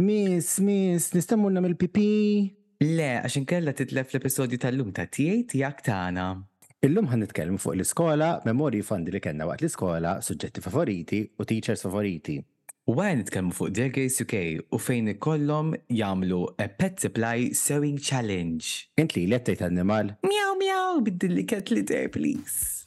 Miss, miss, nista' mmur nagħmel pipì? Le, għax inkella titlef l-episodju tal-lum ta' Tiegħi Tiegħek Tagħna. Illum ħa nitkellmu fuq l-iskola, memorji fondi li kellna waqt l-iskola, suġġetti favoriti u teachers favoriti. Wara nitkellmu fuq Dear Grace UK u fejn ikollhom jagħmlu a pet supply sewing challenge. Int lili qed tgħid annimal? Mjaw mjaw, biddilli cat litter please.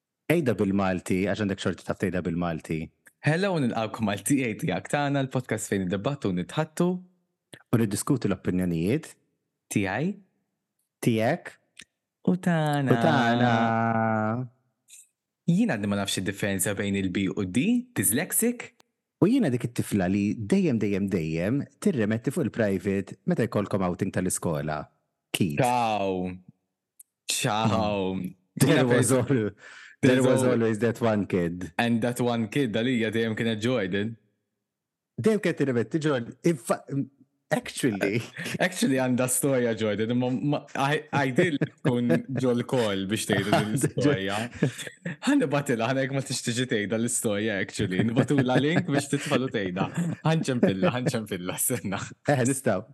Għidha bil-Malti għax għandek xorta taf tgħidha bil-Malti. Hello u nilqgħukom għal TIA Tiegħek Tagħna, l-podcast fejn niddibattu u nitħattu. U niddiskutu l-opinjonijiet. Tiegħi. Tiegħek. U tagħna. U tagħna. Jien għadni ma nafx id-differenza bejn il-B u D, dyslexic. U jiena dik it-tifla li dejjem dejjem dejjem tirremetti fuq il-private meta jkollkom outing tal-iskola. Kif? Taw. Ciao. There was, all, there was always that one kid. And that one kid għalija dejjem kienet Jordan. Dejjem kienet il-betti Jordan. Actually. Actually għanda storja Jordan, imma għajdil kun ġol kol biex tejdu l-storja. Għan nibatila, għan ma tixtiġi tejda l-storja actually. Nibatula link biex titfalu tejda. Għanċem filla, għanċem filla, s-senna. Eh, nistaw.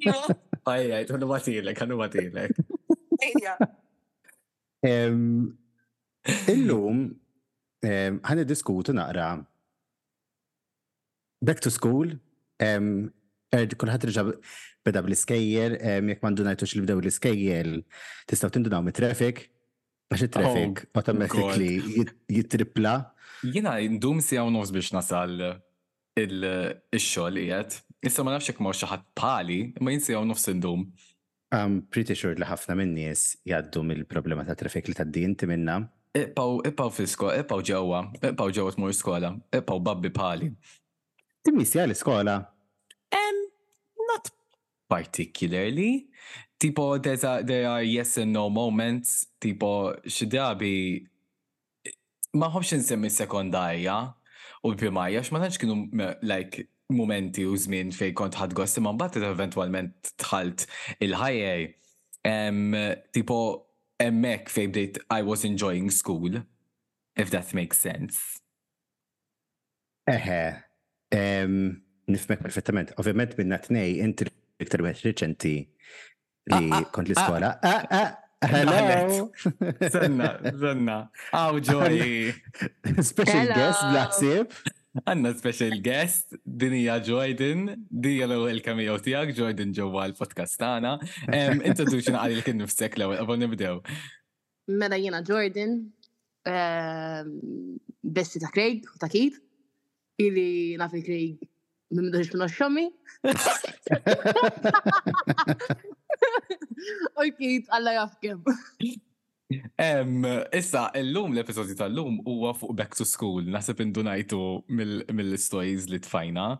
Ejja, għandu batilek, għandu batilek. Ejja. Illum, ħan diskutu naqra back to school, erd kullħat rġa beda bl-iskejjel, jek mandu najtu li bdew l-iskejjel, tistaw tindunaw mit-traffic, għax il-traffic oh, automatically jitripla. Jina ndum si għaw nofs biex nasal il-xogħol qiegħed. Issa ma nafx jekk m'hawnx xi ħadd bħali, imma jien siegħa u nofs indum. I'm pretty sure li ħafna min-nies jgħaddu mill-problema tat-traffic li tgħaddi inti minnha. Iqbgħu, iqbgħu fl-iskola, iqbgħu ġewwa, iqbgħu ġewwa tmur skola, iqbgħu babbi bħali. Timmi siegħa l-iskola? Ehm, not particularly. Tipo, there are yes and no moments, tipo, xi drabi Ma nħobbx insemmi s-sekondarja u l-primarja għax ma tantx kienu like mumenti u żmien fejn kont ħadt gost imma mbagħad li eventwalment dħalt il-higher tipo hemmhekk fejn bdejt I was enjoying school if that makes sense. Eħe, nifmek perfettament. Ovvjament minna t-nej, inti iktar wieħed reċenti li ah, ah, kont l-iskola. Ah, Hello! Senna, senna. Aw, ġoj. Special guest, blaħsib. Għanna special guest, dinija Jordan, dinija l-ewel kamijaw tijak, Jordan ġewwa l-podcast tagħna. Introduċin għal il-kien nifsek l-ewel, għabon nibdew. Mela jiena Jordan, ehm, bessi ta' Craig, ta' Keith, illi naf il-Craig minn minn doġiġ minn xommi. U Keith, għalla jafkem. Issa, l-lum l-episodju tal-lum huwa fuq Back to School, nasib indunajtu mill-stories li tfajna.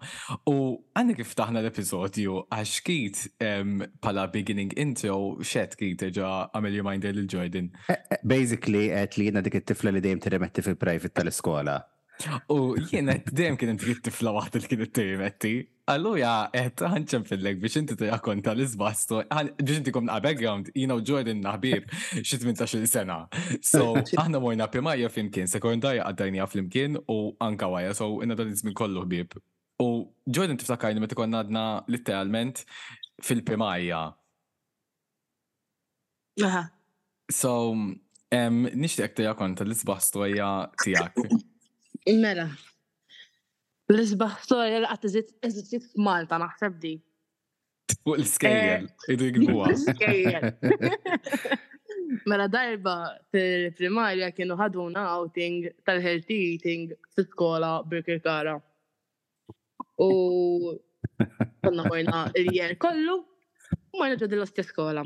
U Għandna kif ftaħna l-episodju għax Keith bħala beginning intro x'għedt Keith erġa' għamel reminder lil Jordan? Basically għedt li jiena dik it-tifla li dejjem tirrimetti fil-private tal-iskola. U jien qed dejjem kien dik it-tifla waħda li kienet tirrimetti. Allura qed ħanċem fillek biex inti tirrakkonta l-iżbastu. Biex inti kom background, jiena u Jordan naħbib xi 18-il sena. So aħna morna primarja flimkien, sekondarja qaddajnija flimkien u anka wara, so inna dan iż-żmien kollu ħbieb. U Jordan tiftakarni meta konna għadna litteralment fil-primarja. Aha. So, um, nishtiqek tirakont l-isbaħ storja tijak. Mela. L-isbaħ storja li għat eżitit f'Malta naħseb di. Fuq l-iskejjel, eh, idu jgbuha. Mela darba fil-primarja kienu ħaduna outing tal-healthy eating fil-skola Birkirkara. U konna morna il-jer kollu, u marna ġodilla stess skola.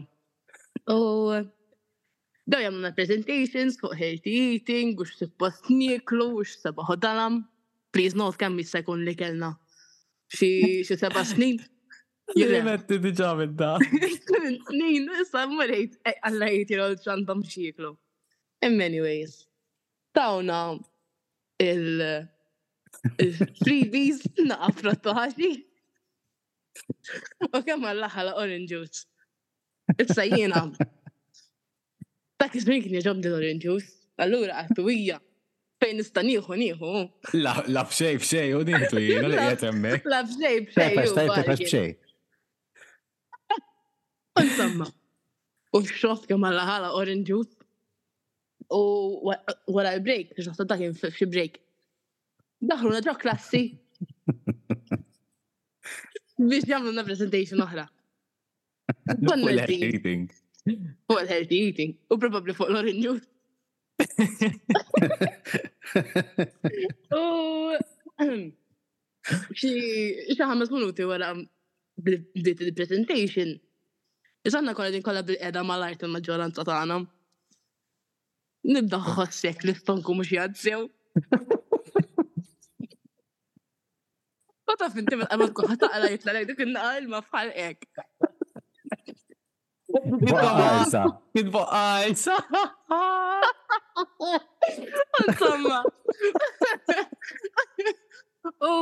U Daw jagħmluna presentations fuq healthy eating, u x'suppost nieklu, u x'seba' ħodalam. Please not kemm jista' jkun li kellna xi seba' snin. Jimetti diġà minn da. Snin, issa mmurejt għalla eh, jgħid il ċandhom x'jieklu. Anyways, tawna il- freebies naqaf rottu ħaxi. U kemm għalla ħala orange juice. Issa jiena. Dak iż-żmien kien jġobni l-orange juice. Allura għattu hija fejn nista' nieħu nieħu. La la f'xej f'xej u nieħdu jiena li qiegħed hemmhekk. La f'xej f'xej. Pepes tajb pepes f'xej. Insomma. U xoft kemm għalla ħala orange juice. U wara l-break, biex naħseb dak f'xi break. Daħlu naġra klassi. Biex jagħmlu na presentation oħra. Fuq l-healthy eating. Fuq l-healthy eating. U probabli fuq l-orange juice. U xi ħames minuti wara bdiet il-presentation, isanna kolla din kolla bil-qeda mal-art il-maġġoranza tagħna. Nibda ħossek li stonku mhux jgħadsew. Ma taf inti minn qabel tkun ħataqla jitla lejn dik in-naqa ilma bħal hekk. Jitboqajsa. Jitboqajsa. Insomma. U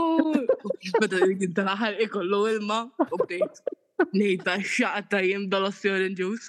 bada jgħid daħal ikollu ilma u bdejt nejda xaqta jim dal-ossjorin ġus.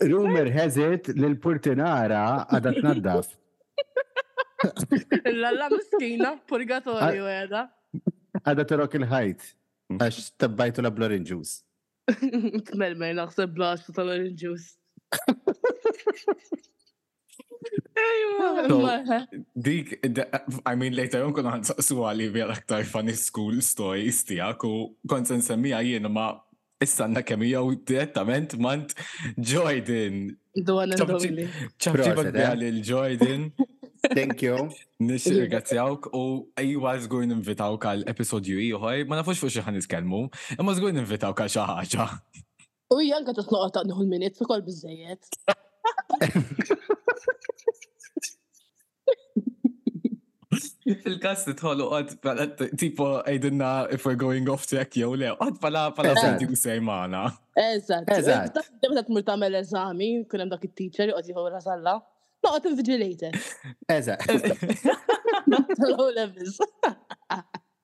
Rumor has it li l-purtinara għadha tnaddaf. Lalla miskina, purgatorju għedha. Għadha torok il-ħajt, għax tabbajtu la bl-orange juice. Tmelmel naħseb bl-għaxta tal-orange juice. Dik, I mean, later on kuna nsaqsu għalli vera aktar funny school stories tijak u kont nsemmija jien ma istanna kemm jew direttament mant Jordan. Ċabċibak bħal il-Jordan. Thank you. Nixir għazzjawk u għajwa zgur ninvitaw kal episodju iħoj, ma nafux fuq xieħan niskelmu, imma zgur ninvitaw kal xaħġa. U hija anke ġust noqgħod ta' nieħu l-minutes ukoll biżejjed. Fil-kas li tħollu għad pala tipo għajdinna if we're going off track jew le, għad pala pala għaddi u sejmana. Eżat, eżat. Dabda t-mur tamel eżami, kunem dak il-teacher li għaddi għura zalla. No, għad invigilated. Eżat. Tal-għu levis.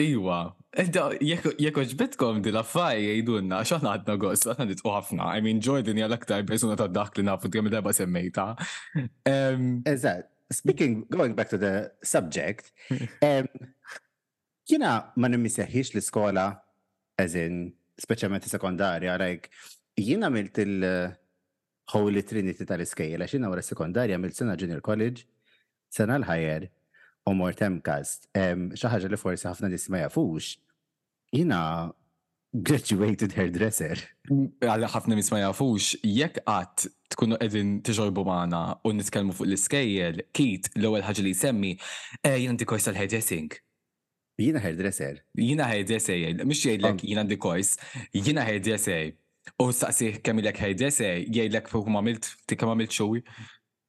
Iwa, jekk oġbitkom di l-affaj jgħidulna, xaħna għadna għos, għadna nitqu ħafna. I mean, Jordan hija l-aktar persuna ta' dak li nafu kemm darba semmejta. Eżatt. Speaking, going back to the subject, kiena ma nimmiseħiex l-iskola, as in, speċjalment sekondarja, like, jien għamilt il-Holy Trinity tal-iskejla, xina wara sekondarja għamilt sena junior college, Sena l-ħajr u mort MCAST. Xi ħaġa li forsi ħafna nies ma jafux, jiena graduated hairdresser. Għal ħafna nies ma jafux, jekk qatt tkunu qegħdin tixorbu magħna u nitkellmu fuq l-iskejjel, Keith l-ewwel ħaġa li jsemmi, Eh, jien għandi kors tal-hairdressing. Jiena hairdresser. Jiena hairdresser jgħidlek, mhux jgħidlek jien għandi kors, jiena hairdresser. U staqsih kemm ilek hairdresser, jgħidlek kemm għamilt xhur.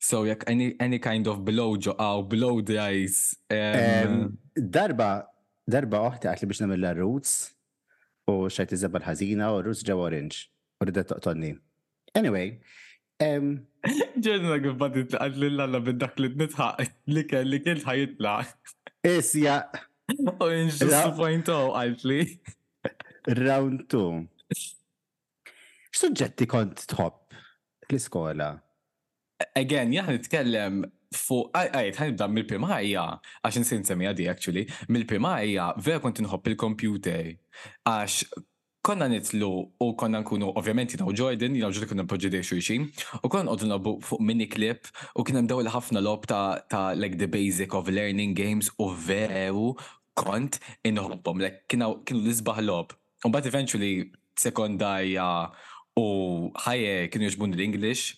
So jekk any, any kind of below ġo għaw, below the eyes. Um, darba, darba oħti għatli biex namilla roots u xajt iżebba l-ħazina u roots ġew orange u rida toqtonni. Anyway, um, Ġenna kif badit li għadli l-alla bid-dak li nitħaq li kell li kien ħajitla. Is ja. U nġu point għaltli. Round 2. X'suġġetti kont tħobb fl-iskola? Again, jiena nitkellem fuq, għid, ħa nibda mill-primarja, għax insejt insemmiha di actually, mill-primarja vera kont inħobb il-computer għax konna nidħlu u konna nkunu ovvjament jiena u Jordan, jiena u Jordan konna npoġġu idejn xulxin, u konna nqogħdu nilgħbu fuq miniclip u kien hemm dawn ħafna logħob ta' like the basic of learning games u veru kont inħobbhom, like kienu l-isbaħ logħob. U bat eventually sekondarja u ħajja kienu jġbun l-English,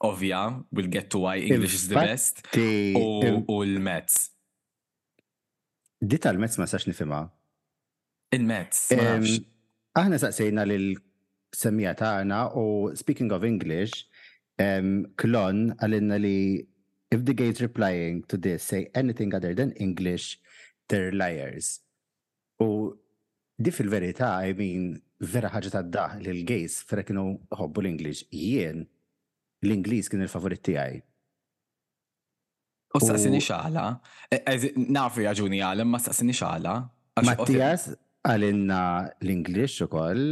ovvja, we'll get to why English is the best, u l-Mets. Di tal-Mets ma sax nifima. Il-Mets, Aħna saqsejna l-semmija tagħna u speaking of English, Klon għalinna li if the gays replying to this say anything other than English, they're liars. U di fil-verità, I mean, vera ħaġa tad-daħq li l-gays vera kienu jħobbu l-Ingliż. Jien, l-Ingliż kien il-favorit tiegħi. U staqsinix għala. Naf ir-raġuni għala, imma staqsinix għala. Mattias qalilna l-Ingliż ukoll.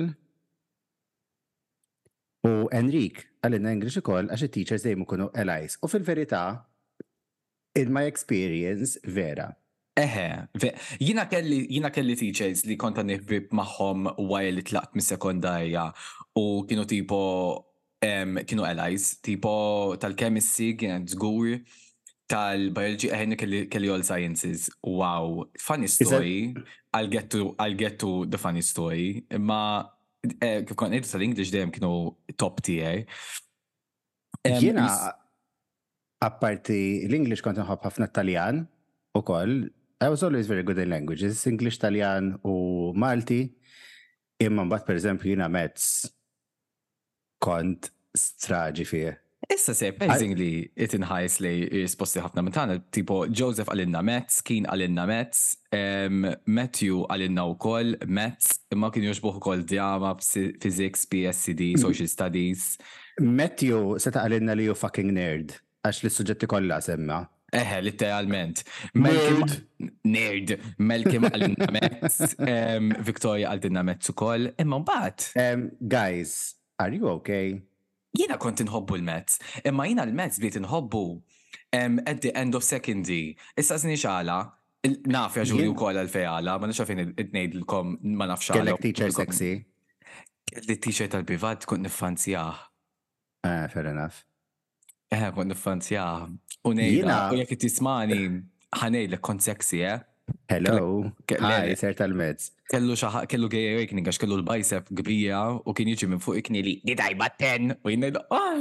U Enrique qalilna l-Ingliż ukoll għax it-teachers dejjem ikunu allies. U fil-verità, In my experience, vera. Eħe, ve. Jiena kelli, jiena kelli teachers li kont għadni ħbieb magħhom wara li tlaqt mis-sekondarja u kienu tipo em, kienu allies, tipo tal-chemistry kienet żgur, tal-biology eħe jiena kelli, kelli all sciences. Wow, funny story, I'll get to, I'll get to the funny story, imma eh, kif kont ngħidu tal-English dejjem kienu top tiegħi. Em, Jiena, Apparti l-English kont inħobb ħafna t-Taljan ukoll. I was always very good in languages, English, Taljan u Malti. Imma mbagħad pereżempju jiena mezz kont straġi fih. Issa se pejżing li qed inħajs li risposti ħafna minn tagħna, tipo Joseph għalilna mezz, Keen għalilna mezz, Matthew għalilna wkoll mezz, imma kien jogħġbuh ukoll drama, physics, PSCD, social studies. Matthew seta' qalilna li hu fucking nerd għax lis-suġġetti kollha semma. Eħe, litteralment. Nerd! Nerd! Melkim qalilna mezz, Victoria qaltilna mezz ukoll, imma mbagħad. Guys, are you okay? Jiena kont inħobbu l-mezz, imma jiena l-mezz bdiet inħobbu at the end of secondi. Issa staqsini x'għala? Naf ja ġuri wkoll għal fejala, ma nafx fejn ngħidilkom ma nafx għal. Kellek teacher sexy. Kelli teacher tal-privat kont nifanzjah. Ah, fair enough. Eh, kont nifanzjah. U ngħidha, u jekk tismani ħanejlek kont sexy, eh? Hello, hi, ser tal-mezz. Kellu xaħa, kellu gay awakening, għax kellu l-bicep kbija u kien jiġi minn fuq ikni li di dajba ten u jinnejda, ah!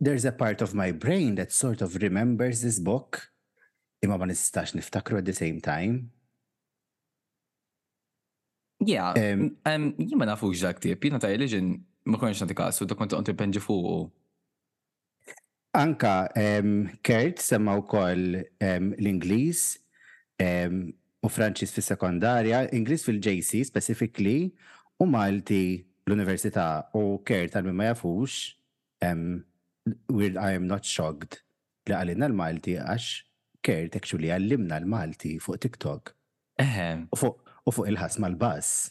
There's a part of my brain that sort of remembers this book imma ma nistax niftakru at the same time. Yeah, um, um, jien ma nafux dak tip, jiena ta' religion ma konx nagħti kasu, ta' kont qonti penġi fuqu. Anka, um, Kurt semma wkoll um, l-Ingliż, um, u Franċiż fis-sekondarja, Ingliż fil-JC, specifically, u Malti l-Università u Kurt għal min ma jafux, we're I am not shocked li qalilna l-Malti għax Kurt actually għallimna l-Malti fuq TikTok u fuq il-ħass mal-bass.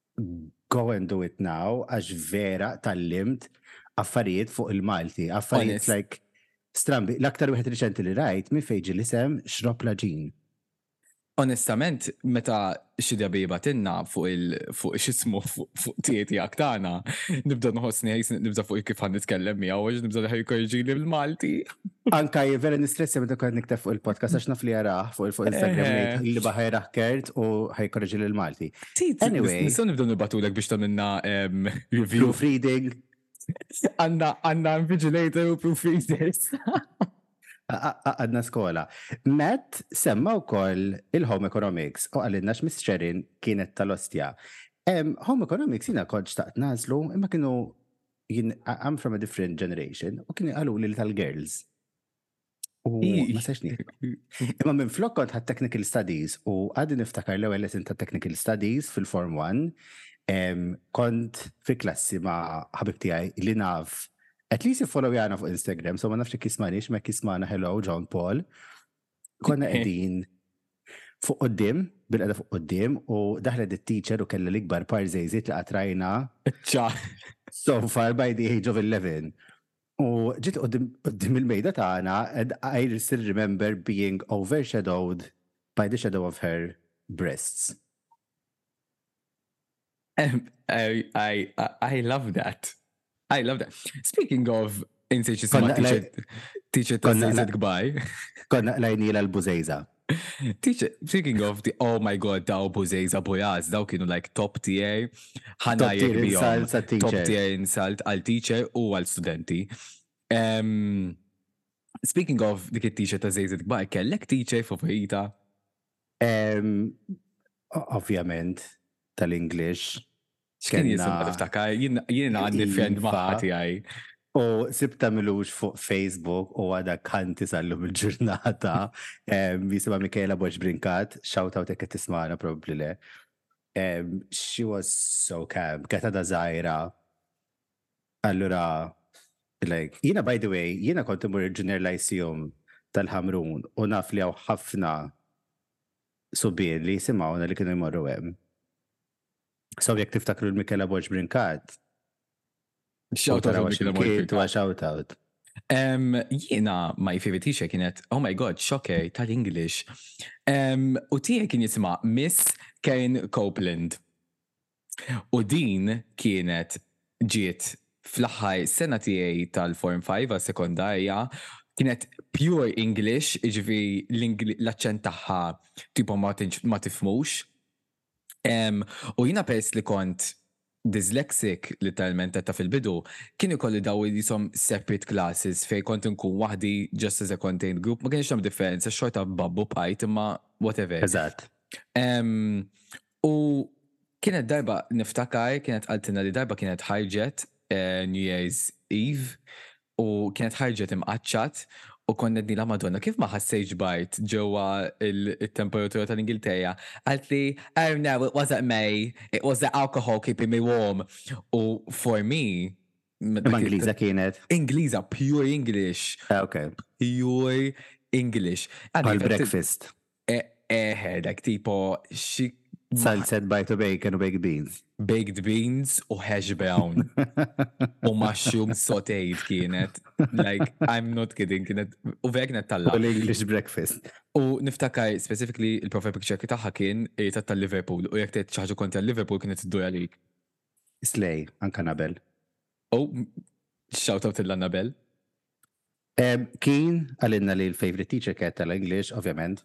go and do it now, għax vera tallimt affarijiet fuq il-Malti, affarijiet like strambi. L-aktar wieħed riċenti li rajt minn fejġi li sem xrob laġin. Onestament, meta xi drabi batinna fuq il-fuq xismu fuq tieti aktana, nibda nħossni ħajs nibda fuq kif għan nitkellem miegħu għax nibda ħaj korġi li l-Malti. Anka jivera nistressi meta kont niktef fuq il-podcast għax naf li jaraħ fuq il-fuq Instagram eh. li baħaj raħkert u ħaj korġi li l-Malti. Tit, anyway. Nistgħu nibdew nibatulek biex tagħmilna ehm, review. Proofreading. Għanna għanna invigilator u proofreaders. Għadna skola. Matt semma u koll il-home economics u għallinna x'Miss Sherin kienet tal-ostja. Ehm, home economics jina kod xtaqt nazlu imma kienu I'm from a different generation u kienu għalu li tal-girls. U ma sex Imma minn flok kont ħad Technical Studies u għadi niftakar l-ewwel lesson ta' Technical Studies fil-Form 1 kont fi klassi ma' ħabib tiegħi li naf at least follow jana fuq Instagram, so ma nafx kismanix, ma kismana hello John Paul. Konna qegħdin fuq qoddim, bil-qeda fuq qoddim, u daħlet it-teacher u kella l-ikbar par zejzit li qatrajna. Ċa. So far by the age of 11. U ġiet quddiem il-mejda tagħna and I still remember being overshadowed by the shadow of her breasts. I love that. I love that. Speaking of insejċi teacher teacher ta' zejzet kbar. Konna lajnila l-buzejza. Speaking of the, oh my god, daw bużej zabujaz, daw kienu like top tiegħi. Ħana jirbi Top tiegħi insult għal teacher u għal studenti. Um, speaking of dik it-teacher ta' Zejzid Kbar, kellek teacher favorita? Um, Ovvjament, tal-English. X'kien jisim niftakar, jien għandi friend maħħa tiegħi. U sibta milux fuq Facebook u għada kanti sallum il-ġurnata jisima Michaela Boċ Brinkat, shout out ekket tismana probabli le. She was so calm, ketta da zaħira. Allura, like, jina by the way, jina konti mur il-ġunior lajsijum tal-ħamrun u naf li għaw ħafna subir li jisimawna li kienu jmorru għem. So jekk tiftakru l-Mikela Borġ Brinkat. Shout out Mikela Borġ Brinkat. Shout out. Jiena ma jifivitisha kienet, oh my god, xokke tal-English. U tiegħi kien jisma' Miss Kane Copeland. U din kienet ġiet fl-aħħar sena tiegħi tal-Form 5 għas sekondarja kienet pure English, iġvi l-accent tagħha tipo ma tifmux. U jina peress li kont dyslexic li talment ta' fil-bidu, kien ikolli daw jisom separate classes fej kont nkun waħdi just as a contained group, ma kienx hemm differenza xorta babbu bqajt imma whatever. Eżatt. U kienet darba niftakar kienet qaltilna li darba kienet ħarġet eh, New Year's Eve u kienet ħarġet imqaċċat u kont ngħidilha Madonna kif ma ħassejtx b'art ġewwa t-temperatura tal-Ingilterra, qaltli Oh no, it wasn't me, it was the alcohol keeping me warm u for me Imma Ingliża kienet? Ingliża, pure English. Ah, ok. Pure English. Bħal breakfast. Eħer, like tipo xi Salzet bajtu bacon u baked beans. Baked beans u hash brown. u mushroom sauteed kienet. Like, I'm not kidding, kienet. U vera kienet tal U l-English breakfast. U niftakar specifically il-profile picture taħħa kien irita tal-Liverpool u jek tgħid ċaħġu kontra l-Liverpool kienet iddur għalik. Slay, anka Nabel. U shout out il-Nabel. Keen qalilna li l-favorite teacher kienet tal-English, ovvjament.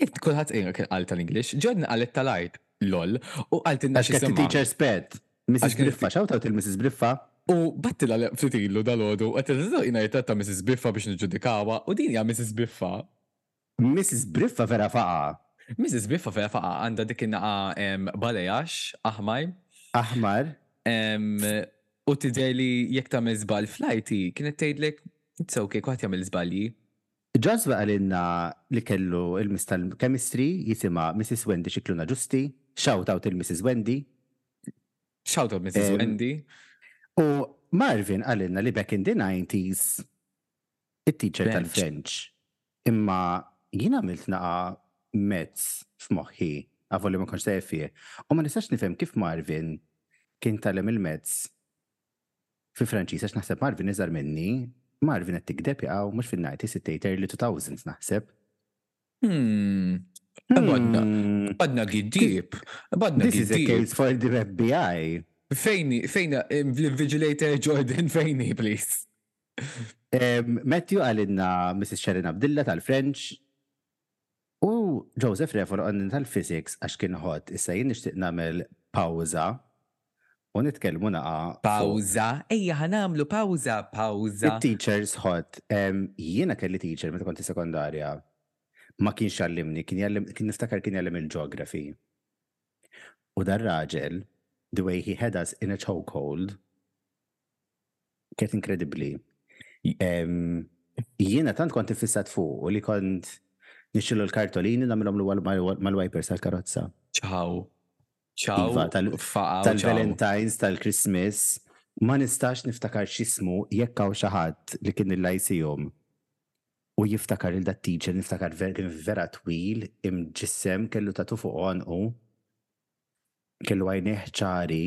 Jekk kulħadd qejnu kien qal tal-English, Ġodni qalet tal-art, lol, u qaltilna xi semma. Teacher sped. Mrs. Briffa, shout out il-Mrs. Briffa. U battila ftit ilu dal-għodu, qed tiżżewq jingħid ta' Mrs. Briffa biex niġġudikawha, u din hija Mrs. Briffa. Mrs. Briffa vera faqgħa. Mrs. Briffa vera faqgħa, għandha dik in-naqa baleax, aħmar. Aħmar. U tidher li jekk tagħmel żball fl-arti, kienet tgħidlek, It's ok, kulħadd jagħmel żbalji. Ġosva qalilna li kellu il-miss tal-chemistry jisimha Mrs. Wendy Scicluna Ġusti, shout out lil Mrs. Wendy. Shout out Mrs. Wendy. U Marvin qalilna li back in the 90s it-teacher tal-French. Imma jien għamilt nagħa mezz f'moħħi, avolja ma kontx tajjeb fih, u ma nistax nifhem kif Marvin kien tgħallem il-mezz fi Franċiż għax naħseb Marvin iżgħar minni, Marvin qed tigdeb hi hawn mhux fin-nineties it tgħid early two thousands naħseb. Hmm. Badna, hmm. badna giddieb. Badna giddieb. This is a case for the FBI. Fejni, fejna, l-invigilator Jordan fejni, please. Matthew għalidna Mrs. Sharon Abdilla tal-French u Joseph Refol għandin tal-Physics għax kien ħod issa jien nixtieq nagħmel pawza u nitkellmu naqa. Pawza, ejja ħanamlu pawza, pawza. It-teachers ħod, jiena kelli teacher meta kont is-sekondarja ma kienx jgħallimni, kien niftakar kien jgħallim il-geography. U dar raġel, the way he had us in a chokehold, kienet inkredibbli. Jiena tant kont iffissat fuq u li kont nixxilu l-kartolini nagħmilhom l-ewwel mal-wipers tal-karozza. Ċaw. Ċaw. Iva, tal-Valentines, tal-Christmas. Ma nistax niftakar x'ismu jekk hawn xi ħadd li kien illajsihom u jiftakar il dat-teacher niftakar kien vera twil, imġissem, kellu tatu fuq għonqu. kellu għajnejh ċari,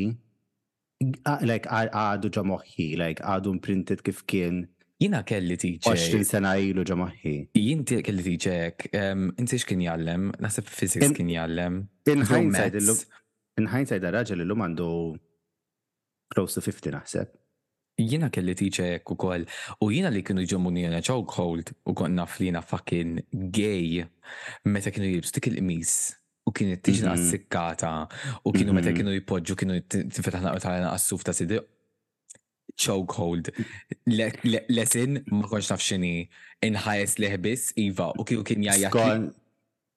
like għadu ġo moħħi, like għadu imprinted kif kien Jina kelli teacher. 20 sena ilu ġo moħħi. Jien kelli teacher, inti x'kien jgħallem? Naħseb physics kien jgħallem. In hindsight, in hindsight raġel illum għandu close to fifty naħseb. Jiena kelli teacher hekk ukoll u jiena li kienu jġemmuni in a choke hold u kont naf li jiena fucking gay meta kienu jilbsu dik il-qmis u kienet tiġi naqas sikkata u kienu meta kienu jpoġġu kienu tinfetaħ naqra tara naqas suf ta' sidi choke hold lesin ma konx naf x'inhi inħares li ħbiss iva u kieku kien jgħajjat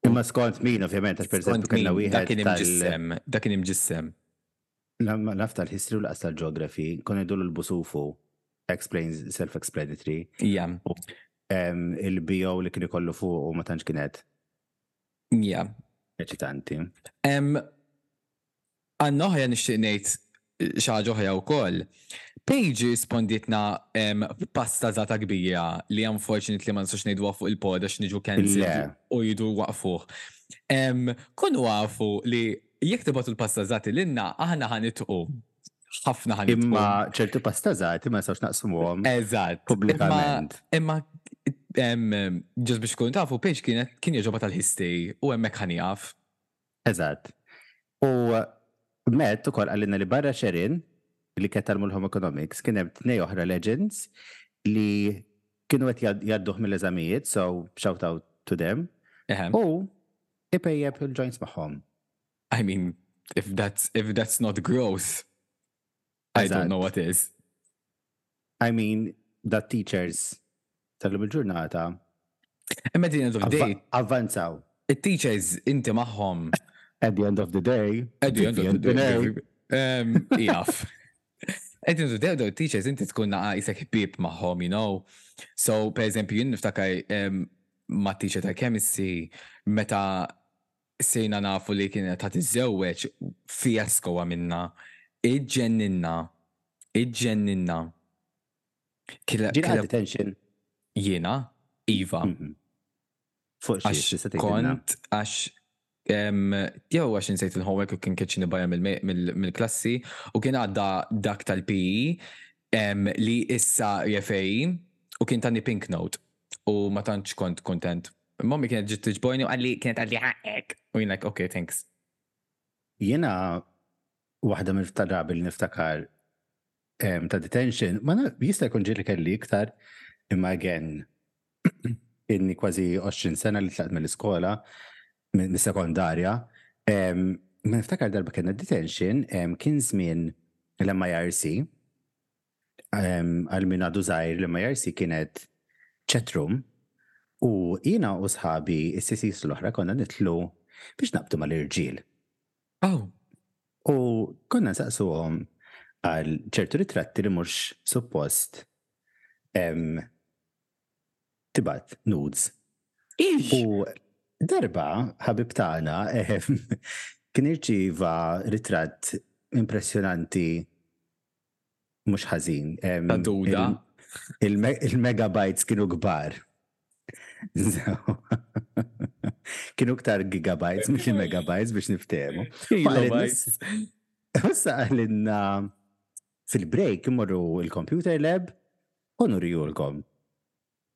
Imma skont min ovvjament għax pereżempju kellna wieħed dak kien imġissem dak kien imġissem La ma naf tal-history u lanqas tal-geography, konna ngħidulu l-busufu, explains self-explanatory. Yeah. Il-BO li kien ikollu fuqu ma tantx kienet. Yeah. Eċitanti. Għandna oħra nixtieq ngħid xi ħaġa oħra wkoll. Paige rispondietna f'pasta żgħata kbira li unfortunately ma nistgħux ngħiduha fuq il-pod għax niġu cancelled u jridu jwaqqfuh. Kunu afu li Jekk tibgħatu l-pastażati lilna, aħna ħa nidħqu. Ħafna ħa nidħqu. Imma ċertu pastażati ma nistgħux naqsmuhom. Eżatt. Pubblikament. Imma ġust biex tkun tafu, Paige kienet kien jogħġobha tal-ħisti u hemmhekk ħa nieqaf. Eżatt. U Matt ukoll qalilna li barra Sherin li kienet tagħlmu l-Home Economics kien hemm tnej oħra legends li kienu qed jgħadduh mill-eżamijiet, so shout out to them. U Ipejjep il-joints magħhom. I mean, if that's, if that's not gross, I don't know what is. I mean, that teachers tal-lum il-ġurnata. Imma din end of the day. Avvanzaw. Il-teachers inti maħħom. At the end of the day. At the end of the day. Ijaf. Qed intu dew dew teachers inti tkun naqa' isek ħbieb magħhom, you know. So, pereżempju, jien niftakar mat-teacher tal-chemistry meta sirna nafu li kienet ħa tiżżewweġ, fiasko għamilna. Iġġenninna. Iġġenninna. Ġieli ħadt attention? Jiena? Iva. Fuq xi, tista' tgħidilna? Kont għax em, jew għax insejt il-homework u kien keċċini bajja mill-me- mill- mill-klassi u kien għadda dak tal-PE em, li issa refej u kien tani pink note u ma tantx kont kontent. Mommi kienet ġiet tiġbojni u għalli kienet għalli ħaqqek. U jien like, okay, thanks. Jiena waħda mill-drabi li niftakar ta' detention, ma jista' jkun ġiri kelli iktar imma again inni kważi 20 sena li tlaqt mill-iskola, mis-sekondarja, ma niftakar darba kena detention kien żmien l-MIRC għal min għadu zaħir l-MIRC kienet ċetrum u jina u sħabi s-sisis l-oħra konna nitlu biex naqbdu mal-irġil. Oh, u konna nsaqsuhom għal ċertu ritratti li mhux suppost tibat nudes. U darba ħabib tagħna kien irċiva ritratt impressjonanti mhux ħażin. Duda. Il-megabytes kienu kbar. Kienu ktar gigabytes, mhux il-megabytes biex niftehmu. Issa għalinna fil-break imorru il-computer lab u nurijulkom.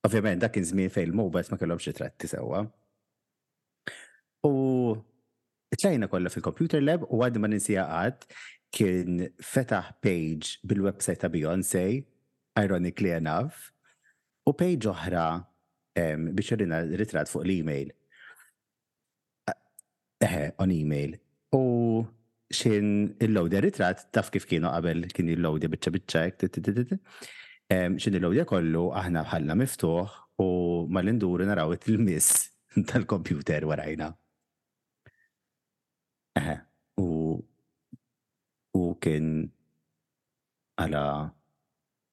Ovvjament dak iż-żmien fejn il-mobiles ma kellhomx ritratti sewwa. U tlajna kollha fil-computer lab u għadni ma ninsiha qatt kien fetaħ page bil-website ta' Beyonce, ironically enough, u page oħra biex jurina ritratt fuq l-email. Eħe, on email. U X'in il-load ir-ritratt taf kif kienu qabel kien jilloadja biċċa biċċa hekk tittitit. X'in il-loadja kollu aħna bħalna miftuħ u malli nduru naraw it-tilmiż tal-kompjuter warajna. Eħe, u hu kien għala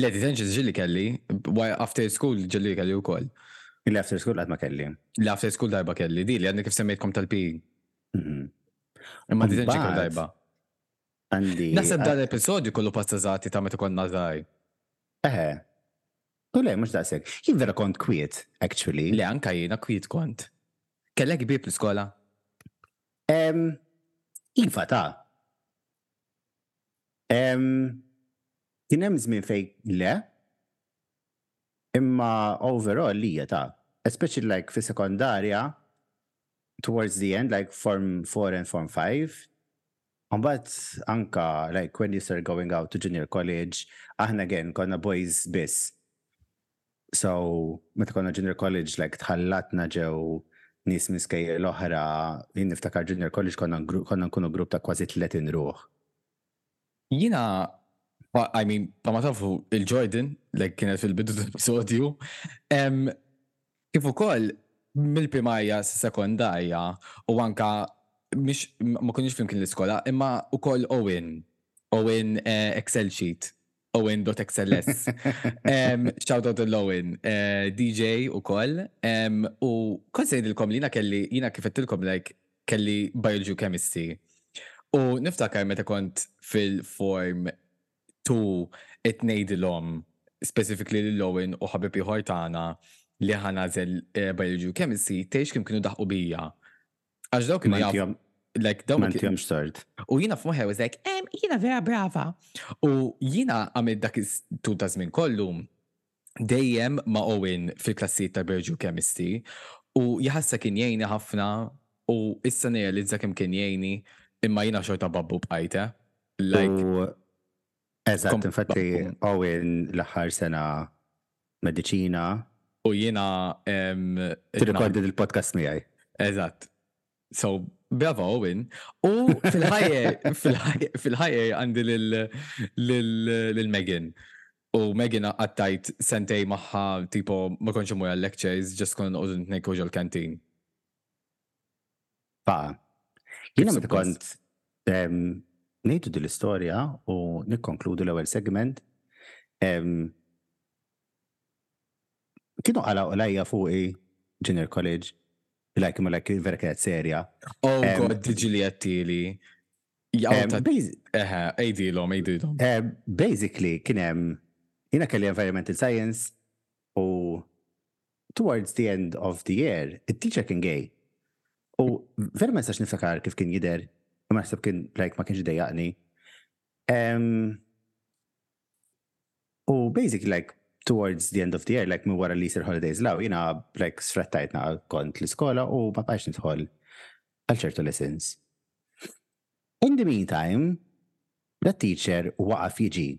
Le, detention ġilli kelli, after school ġilli kelli wkoll. Li after school qatt ma kelli. Li after school darba kelli, di li għadni kif semmejtkom tal-PE. Mhm. Imma detention kelli darba. Għandi. Naħseb dan l-episodju kollu pastażati ta' meta konna żgħar. Eħe. U le, mhux daqshekk. Jien vera kont kwiet, actually. Le anka jiena kwiet kont. Kellek bib l-iskola? Iva ta' Kien hemm żmien fejn le, imma overall li ta' especially like fi sekondarja towards the end like form 4 and form 5 mbagħad anka like when you start going out to junior college aħna again konna boys biss So, meta konna junior college, like, tħallatna ġew nies minn skejjel oħra, jien niftakar junior college konna nkunu grupp ta' kważi 30 ruħ. Jiena I mean, pa ma tafu il-Jordan, like kienet fil-bidu tal-episodju, kif ukoll mill-primarja sekondarja u anka mish ma kunix flimkien l-iskola, imma ukoll Owen, Owen eh, Excel sheet, Owen.xls. Shout out l-Owen, eh, DJ u koll. U kont sejdilkom li jina kelli, jina kifettilkom like kelli biology u chemistry. U niftakar meta kont fil-form tu etnejdilom, specifically l-Owen u ħabib iħor tana li ħanazel eh, biology u chemistry, tgħix kim kienu daħqu bija. Għax dawk li jaf. Like, dawk. Manti għam start. U jina f'moħew, like, em, jina vera brava. U jina għamil dak tul ta' żmien kollu dejjem ma' Owen fil-klassijiet ta' Berġu Kemisti u jħassa kien jgħini ħafna u issa nerealizza kemm kien jgħini imma jina xorta babbu bqajte. Like. Eżatt, infatti Owen l-aħħar sena mediċina. U jiena Tirrikordi l-podcast miegħi. Eżatt. So, bravo Owen. U fil-ħajja fil-ħajja għandi lil Megan. U Megan għattajt sentej magħha tipo ma kontx imur għal-lectures, ġast konna noqogħdu nitnejku ġol-kantin. Fa. Jiena meta kont ngħidu din l-istorja u nikkonkludu l-ewwel segment, kienu għala għalajja fuqi junior college, like imma like vera kienet serja. Oh god, diġi li għattili. Eħe, ejdilom, ejdilom. Basically, kienem, jina kelli environmental science u towards the end of the year, it-teacher kien gay. U vera ma nistax niftakar kif kien jider, u ma naħseb kien like ma kienx dejjaqni. U basic like towards the end of the year, like minn wara li jisir holidays law, jina like sfrattajt naqa kont l-iskola u ma bqax nidħol għal ċertu lessons. In the meantime, the teacher waqaf jiġi.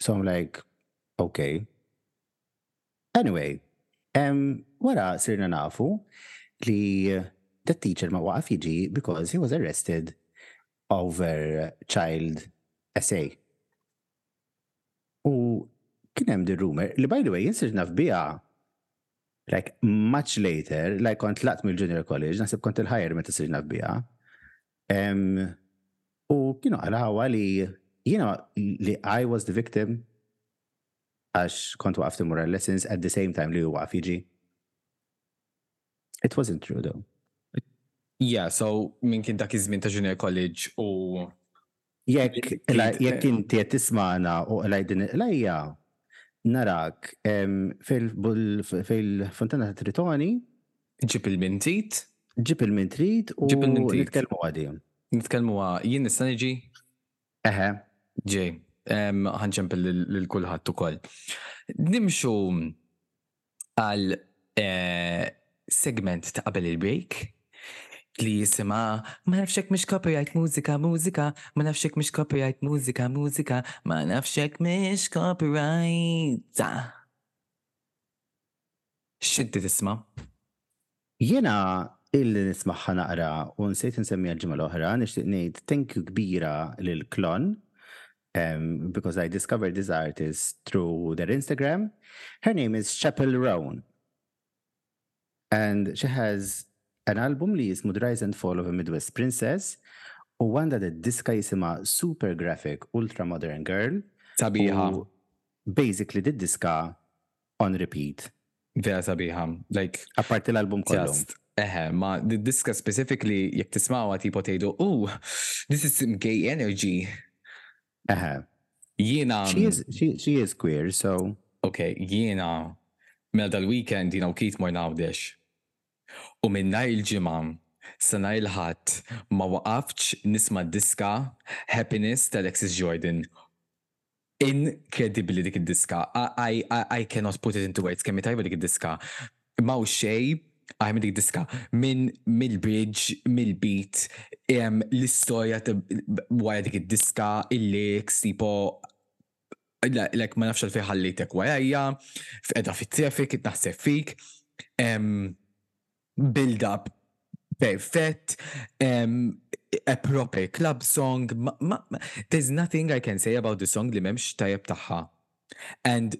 So I'm like, okay, Anyway, wara sirna nafu li that teacher ma waqaf jiġi because he was arrested over child SA. U kien hemm din rumour li by the way jien sirt naf biha like much later, like kont tlaqt mill-junior college, naħseb kont il-higher meta sirt naf biha. U kienu qal ħawa li jiena li I was the victim Għax kont waqaft immur għal-lessons at the same time li hu waqaf jiġi. It wasn't true though. Yeah, so min kien dak iż-żmien ta' junior college u Jekk jekk inti qed tismagħna u qlaj din il-qlajja, narak fil-Funtana ta' Tritoni. Ġib il-min trid. Ġib il-min trid u nitkellmu għadi. Nitkellmu għadi. Jien nista' niġi? Eħe, ġej, ħa nċempel lil kulħadd ukoll. Nimxu għal eh, segment ta' qabel il-break li jisima ma nafxek mish copyright mużika mużika ma nafxek mish copyright mużika mużika ma nafxek mish copyright. Xinti tisma? Jiena illi nismagħha naqra u nsejt insemmiha l-ġimgħa l-oħra, nixtieq ngħid thank you kbira lil Klon because I discovered this artist through their Instagram. Her name is Chapel Roan and she has an album li jismu The Rise and Fall of a Midwest Princess u għandha d-diska jisimha Super Graphic Ultra Modern Girl. Sabiħa! Basically did-diska On repeat. Vera sabiħa. Like. Apparti l-album kollu. Just. Eħe, ma d-diska specifically jekk tismawha tipo tgħidu, ooh, this is some gay energy. Eħe. Jiena. She is, she, she is queer, so. Okay, jiena. Mela dal-weekend jiena u kit morna għawdex. U minna il-ġimgħa Sana il-ħadd ma waqaftx nisma' diska Happiness tal-Alexis Jordan. Inkredibbli dik id-diska. I, I, I cannot put it into words kemm tajba dik id-diska. Maw xej, aħjar minn dik id-diska. Minn mill-bridge, mill-beat, l-istorja wara dik id-diska, il-lyrics, tipo like ma nafx għalfejn ħallejtek warajja, f'qeda fit-traffic, qed naħseb fik. build up perfect, um, a proper club song. Ma, ma, ma, there's nothing I can say about the song li memx tajab taħħa. And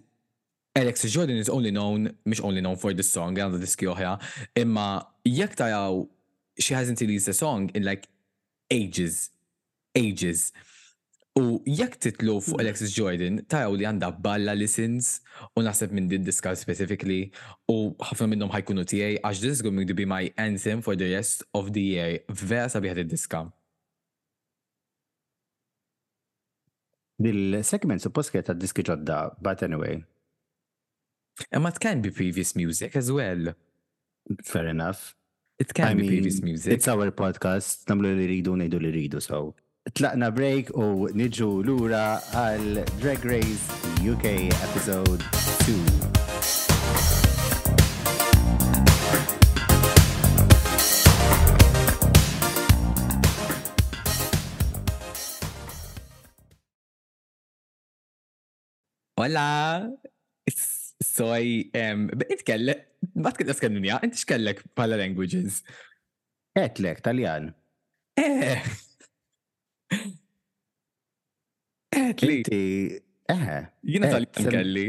Alex Jordan is only known, mish only known for this song, għandu diski oħja, imma jek tajaw, she hasn't released a song in like ages, ages. U jekk titlu fuq Alexis Jordan, taraw li għandha balla listens u naħseb minn din diska specifically u ħafna minnhom ħajkunu tiegħi għax this is going to be my anthem for the rest of the year. Vera sabiħa did-diska. Dil-segment suppost kienet għad-diski ġodda, but anyway. Imma it can be previous music as well. Fair enough. It can be previous music. It's our podcast, namlu li ridu, nejdu li ridu, so. Tlaqna break u niġu lura għal Drag Race UK episode 2. Hola! Soj, int kellek, ma tkellem Skandinja, int x'kellek bħala languages? Etlek, Taljan. Eh! Etli. Inti, eħe. Jiena Taljan kelli.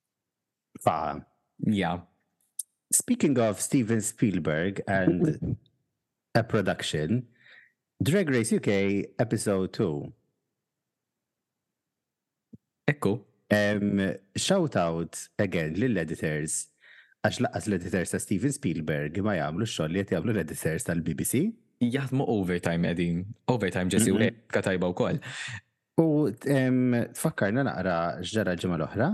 Fa, ja. Speaking of Steven Spielberg and a production, Drag Race UK episode 2. Ekku. Um, shout out again lill-editors għax laqas l-editors ta' Steven Spielberg ma jagħmlu x-xogħol li qed jagħmlu l-editors tal-BBC. Jaħdmu overtime qegħdin, overtime ġesi u tajba wkoll. U tfakkarna naqra x'ġara l-ġimgħa l-oħra?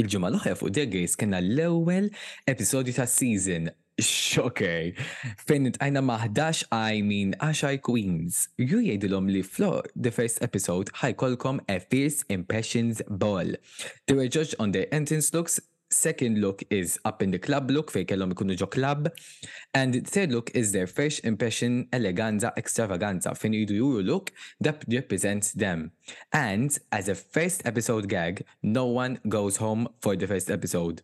Il-ġimgħa l-oħra fuq Drag Race kellna l-ewwel episodju tas-season Xoker, fejn intqajna ma' 11 I mean 10 queens. Ju jgħidilhom li fl the first episode ħajkollkom a fierce impressions ball. They were judged on their entrance looks, Second look is up in the club look fej kellhom ikunu ġo club. And third look is their first impression eleganza extravaganza fejn jridu juru look that represents them. And as a first episode gag, no one goes home for the first episode.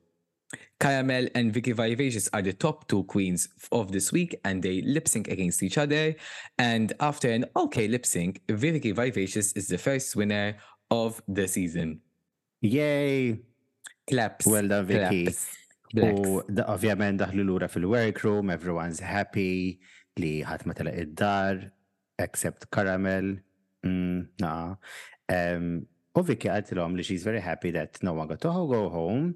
Caramel and Vicky Vivacious are the top two queens of this week and they lip sync against each other. And after an okay lip sync, Vicky Vivacious is the first winner of the season. Yay! Claps. Well done, Vicky. U ovvjament daħlu lura fil-workroom, everyone's happy li ħadd ma telaq id-dar, except Caramel. Mm, naqa. U Vicky għaltilhom li she's very happy that no one got to go home,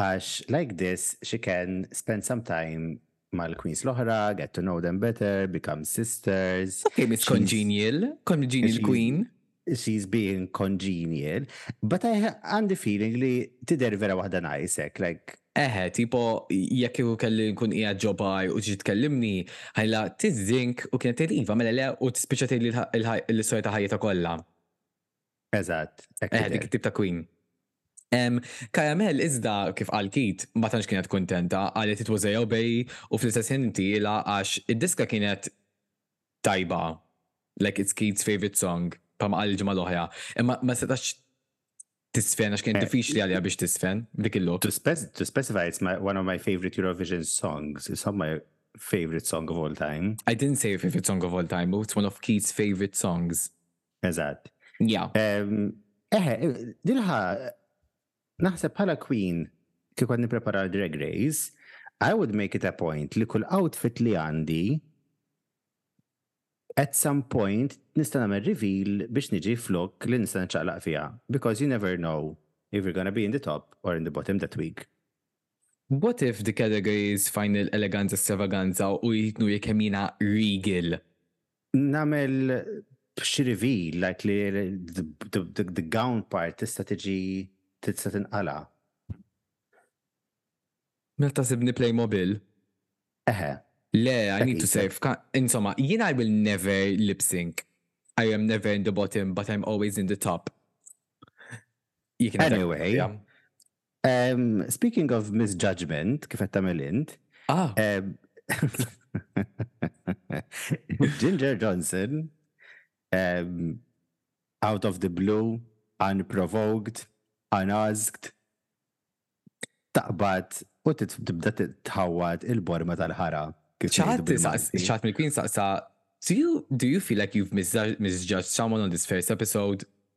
għax like this she can spend some time mal-queens l-oħra, get to know them better, become sisters. Okay, it's congenial, congenial queen. She's being congenial, but I had the feeling li tider vera wahda najsek, like Eħe, tipo, jekk kieku kelli nkun ija ġobaj u ġi tkellimni, ħajla tizzink u kienet tgħid iva mela le u tispiċċa tgħidli l-istorja ta' ħajjita kollha. Eżatt. Eh, dik tip ta' queen. Kajamel iżda kif qal Kit ma tantx kienet kuntenta qalet it was a obey u fl-istess ħin tiela għax id-diska kienet tajba like it's Kit's favorite song pa ma qal il-ġimgħa l-oħra. Imma ma setax tisfen għax kien eh, diffiċli għalija biex tisfen dik il-lok. To, spec to specify it's my, one of my favorite Eurovision songs. It's not my favorite song of all time. I didn't say favorite song of all time, it's one of Keith's favorite songs. Eżatt. Ja. Eħe, dilħa naħseb bħala queen kif kont nipprepara drag race, I would make it a point li kull outfit li għandi at some point nista' nagħmel reveal biex niġi flok li nista' nċaqlaq fiha because you never know if you're gonna be in the top or in the bottom that week. What if the categories final eleganza stravaganza u jitnu jekk hemm jiena regal? Nagħmel xi reveal like li the gown part tista' tiġi tista' tinqala'. Mela taħsibni Playmobil? Eħe. Le, I need to save. Insomma, jien I will never lip sync. I am never in the bottom, but I'm always in the top. Anyway, Speaking of misjudgment, kif qed tagħmel int. Ah. Ginger Johnson, um, out of the blue, unprovoked, unasked, taqbad u tibda tħawad il-borma tal-ħara. ċat, ċat mill-kwin saqsa, do you, do you feel like you've misjudged someone on this first episode?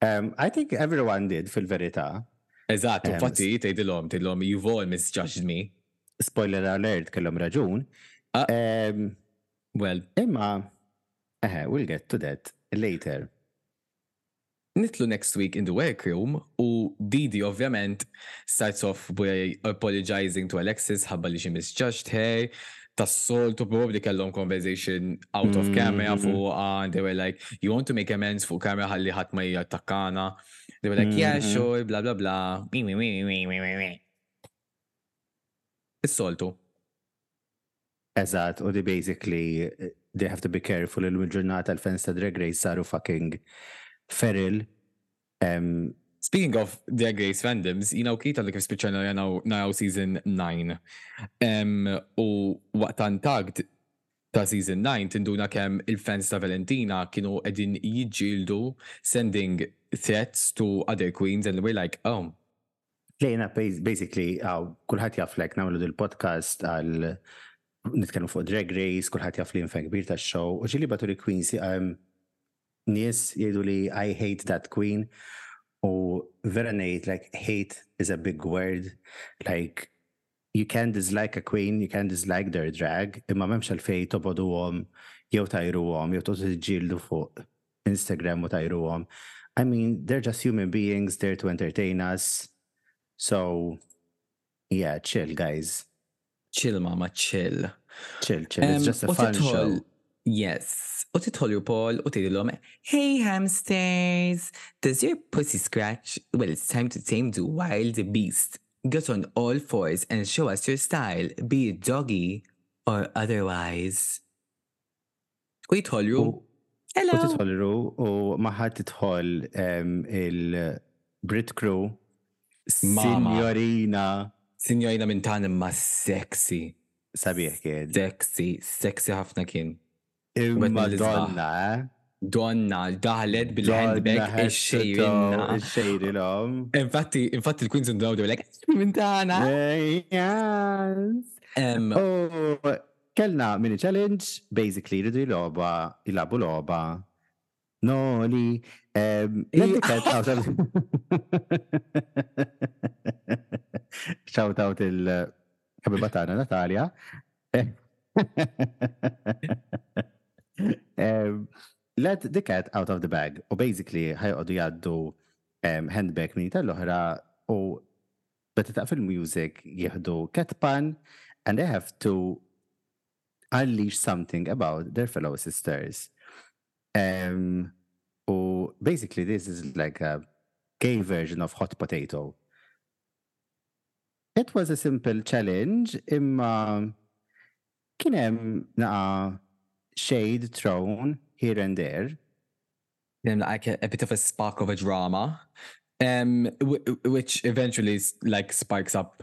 Um, I think everyone did fil-verità. Eżatt, infatti tgħidilhom, tgħidilhom you've all misjudged me. Spoiler alert kellhom raġun. Ah. Um, well, imma eh, we'll get to that later. Nitlu next week in the workroom u Didi ovvjament starts off by apologizing to Alexis ħabba li she misjudged her tas-soltu probably kellhom conversation out of camera mm-hmm. fuq ah, and they were like you want to make amends fuq camera ħalli ħadd ma jattakkana. They were like yeah mm-hmm. sure bla bla bla. Is-soltu. Eżatt, u di basically they have to be careful il-ġurnata l-fans ta' Drag Race saru fucking feril Speaking of Drag Race fandoms, jina u Keith għadna kif spiċċajna naraw season 9. U waqt untugged ta' season 9 tinduna kemm il-fans ta' Valentina kienu qegħdin jiġġieldu sending threats to other queens and we're like, oh. Lejna, basically, għaw, kullħat jaf lek namlu dil-podcast għal nitkellmu fuq Drag Race, kullħat jaf li nfek bir ta' show, u ġili batu li Queen si għam nies jgħidu li I hate that Queen, u vera nejt, like, hate is a big word, like, You can dislike a queen, you can dislike their drag, imma m'hemmx għalfejn tobgħoduhom jew tgħajruhom jew toqgħodu tiġġieldu fuq Instagram u tgħajruhom. I mean, they're just human beings there to entertain us. So, yeah, chill guys. Chill mama, chill. Chill, chill, it's just a fun show. Yes. U titħol Paul u tgħidilhom, Hey hamsters, does your pussy scratch? Well, it's time to tame the wild beast. Get on all fours and show us your style, be it doggy or otherwise. U jidħol Ru. Hello! U tidħol Ru u maħħa tidħol il-Brit Crew. Signorina. Signorina minn tan imma sexy. Sabiħ kien. Sexy, sexy ħafna kien. Imma donna, eh? Donna daħlet bil-handbag ix-xejrinna. Ix-xejrinhom. Infatti, infatti l-Queens and Dawdu like, minn tagħna. Kellna mini challenge, basically, rridu jilogħba, jilagħbu logħba Noli. Shout out il-ħabiba tagħna Natalja. Let the cat out of the bag. U basically ħajqodu jaddu handbag minn tal-oħra u beta taqf il-music jihdu cat pan and they have to unleash something about their fellow sisters. Um, u basically this is like a gay version of hot potato. It was a simple challenge imma kienem naqa shade thrown here and there. and like a, a, bit of a spark of a drama, um, which eventually like spikes up.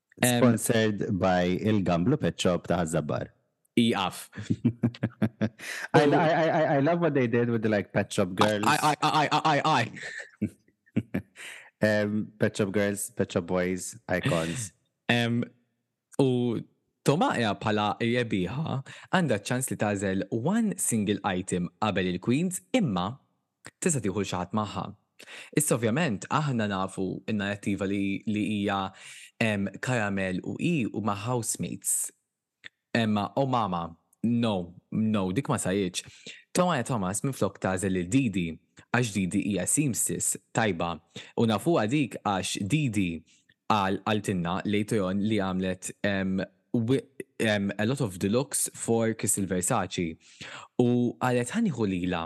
Sponsored by il-Gamblu Pet Shop ta' Ħaż-Żabbar. Iqaf. I, I, I, I love what they did with the like Pet Shop Girls. I, I, I, I, I, I. um, Pet Shop Girls, Pet Shop Boys, Icons. Um, u Tomaja pala rebiħa għandha ċans li tażel one single item qabel il-Queens imma tista' tieħu 'l xi ħadd magħha. Issa ovvjament aħna nafu n-narrattiva li li hija Caramel u hi huma housemates. Imma oh mama, no, no, dik ma saritx. Tomara Thomas minflok tagħżel lil Didi, għax Didi hija seamstress tajba u nafuha dik għax Didi qal qaltilna later on li għamlet a lot of the looks for Crystal Versace u qalet ħa nieħu lilha.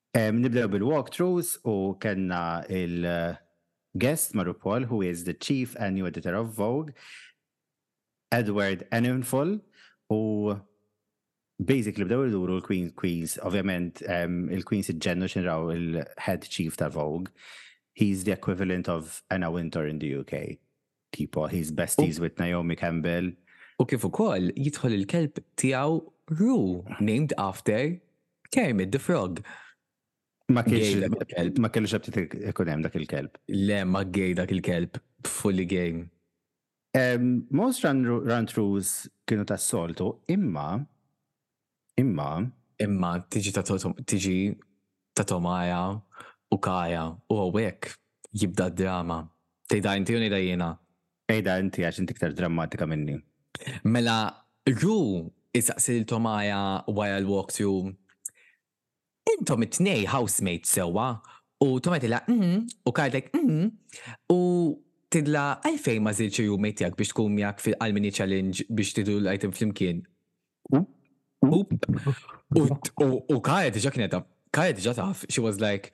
Nibdew bil-walkthroughs u kellna l-guest ma' RuPaul who is the chief and new editor of Vogue, Edward Enninful u basically bdew iduru l-queens, queens, ovvjament il-queens iġġennu x'in raw il-head chief ta' Vogue, he's the equivalent of Anna Wintour in the UK. Tipo, he's besties with Naomi Campbell. U kif ukoll jidħol il-kelb tiegħu Ru, named after Kermit the Frog. Ma kienx ma kellu xabti ikun hemm dak il-kelb. Le ma gej dak il-kelb fully gay. Um, most run, run throughs kienu tas-soltu, imma Imma. Imma tiġi ta' tiġi ta' Tomaya u Kaya u hawnhekk jibda d-drama. Tgħidha inti jew ngħidha jiena? Għidha inti għax inti iktar drammatika minni. Mela Ru issaqsi lil Tomaya wara l-walk through Intom it-tnej housemates sewwa u Tomet jgħidilha Hm u Kyle tgħid Hm u tgħidilha Għalfejn ma żiltx ir-roommate tiegħek biex tkun miegħek fil-Qalmini Challenge biex tieħdu l-item flimkien? Hu u Kyle diġà kien qed Kyle diġà taf she was like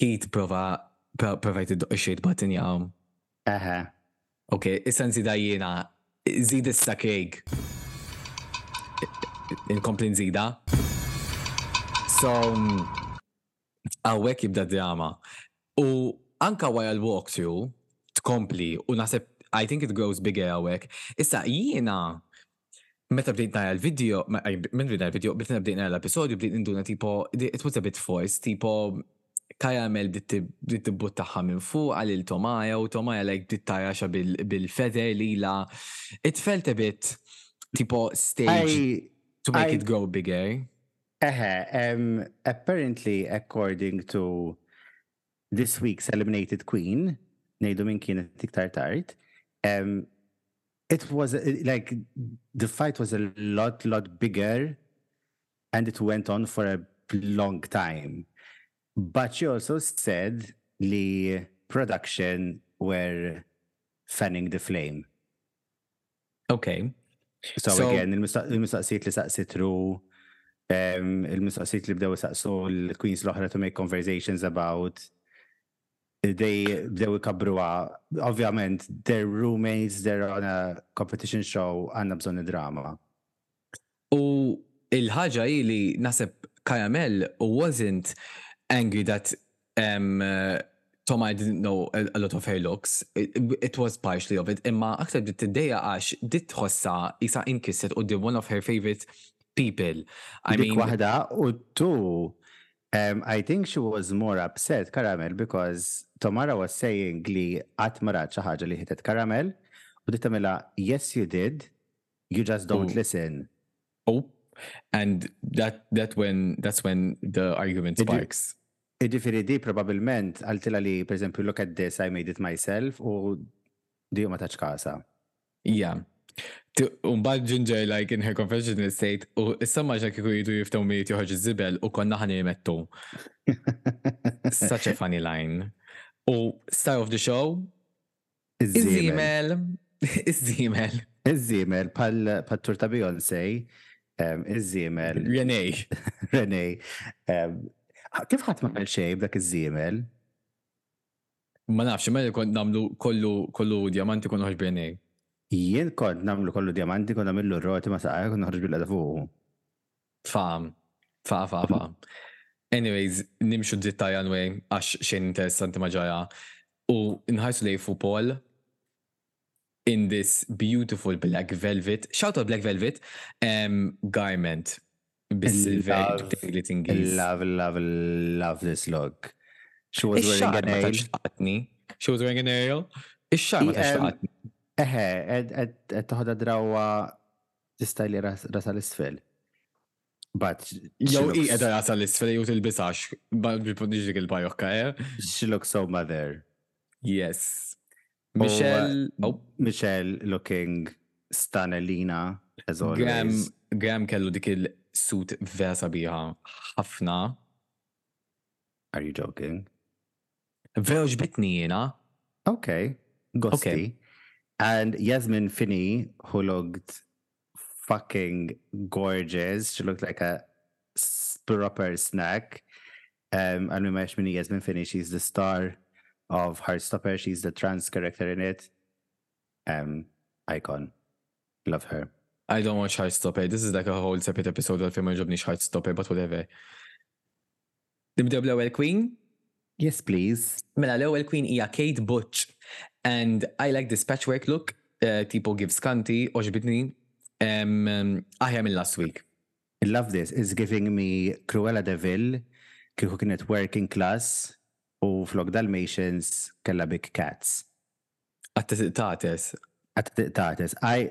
Id prova provajt iddoq ix-xejt button hawn. Eħe. Ok, issa nżidha jiena. Żid issa Craig. Inkompli nżidha. So hawnhekk jibda drama. U anka wara l-walkthrough tkompli u naħseb I think it grows bigger hawnhekk. Issa jiena Meta bdejt nara l-video, minn bdejt nara l-video, bdejt bdejt nara l-episodju, bdejt induna tipo, it was a bit forced, tipo, Karamel bdiet tibbuttaħħa minn fuq għalil Tomaja u Tomaja like bdiet taraxa bil-feather li la. It felt a bit tipo stage I, to make I, it grow bigger. Eħe, um, apparently according to this week's eliminated queen, nejdu minn kienet iktar tard, um, it was uh, like the fight was a lot, lot bigger and it went on for a long time. But she also said the production were fanning the flame. Okay. So, so again, il-mistaqsijiet li saqsitru, il-mistaqsijiet li bdew saqsu l-Queens l-oħra to make conversations about They bdew ikabbruha, ovvjament they're roommates, they're on a competition show, għandna bżonn id-drama. U l-ħaġa hi li naħseb Kayamel wasn't angry that Tomaj didn't know a lot of her looks, it was partially of it, imma aktar bdiet tiddejjaq għax bdiet tħossha qisha inkisret quddiem one of her favourite people. I mean. Dik waħda u two, Um I think she was more upset Caramel because Tomara was saying li qatt ma rat xi ħaġa li ħitet Caramel u di tagħmilha yes you did you just don't listen. Oh and that that when that's when the argument sparks. Jiġifieri di probabbilment qaltilha li pereżempju look at this I made it myself u di ma taċ kasa. Hija. U mbagħad Ginger like in her confessional state u issa maġna kieku jridu jiftgħu mijiet joħorġ iż-żibel u konna ħan irmettu. Such a funny line. U star of the show, iż-żimel, iż-żimel. Iż-żimel, pal-tur ta' Beyonce, iż-żimel. Renee. Renee. Kif ħadd ma' xejn dak iż-żimel? Ma nafx, imma kont nagħmlu kollu kollu djamanti kont noħroġ b'għinejh. Jien kont nagħmlu kollu djamanti kont nagħmillu r-roti ma' saqajja kont noħroġ bil-qeda fuqu. Faham. Faham faham faham. Anyways, nimxu dritt għal runway għax xejn interessanti ma ġara u nħarsu lejn fuq Paul. in this beautiful black velvet, shout out black velvet, um, garment. Bis-silver tingli tingiż. Love, love, love this look. She was wearing a nail. She was wearing a nail. Ix-xar ma tax Eħe, qed toħodha drawa tista' li rasa l-isfel. But Jow i edha rasa l-isfel jew tilbisax bil-pondix dik il-bajokka, eh? She looks so mother. Yes. Michelle, oh. Michelle looking stanellina as always. Graham, Graham kellu dik il-suit vera sabiħa ħafna. Are you joking? Vera ġbitni jiena. Okay, gosti. Okay. And Yasmin Finney, who looked fucking gorgeous, she looked like a proper snack. Għal min ma jafx min hi Yasmin Finney, she's the star of Heartstopper, she's the trans character in it. Icon. Love her. I don't watch Heartstopper, this is like a whole separate episode għal fejn ma jġobniex Heartstopper, but whatever. Nibdew bl-ewwel queen? Yes, please. Mela l-ewwel queen hija Kate Butch and I like this patchwork look, uh, tipo gives kanti, oġbitni, um, aħjar minn last week. I love this, it's giving me Cruella de Vil kieku kienet working class u flok Dalmatians kellha big cats. Qatt titiq tagħtes. Qatt titiq tagħtes. I,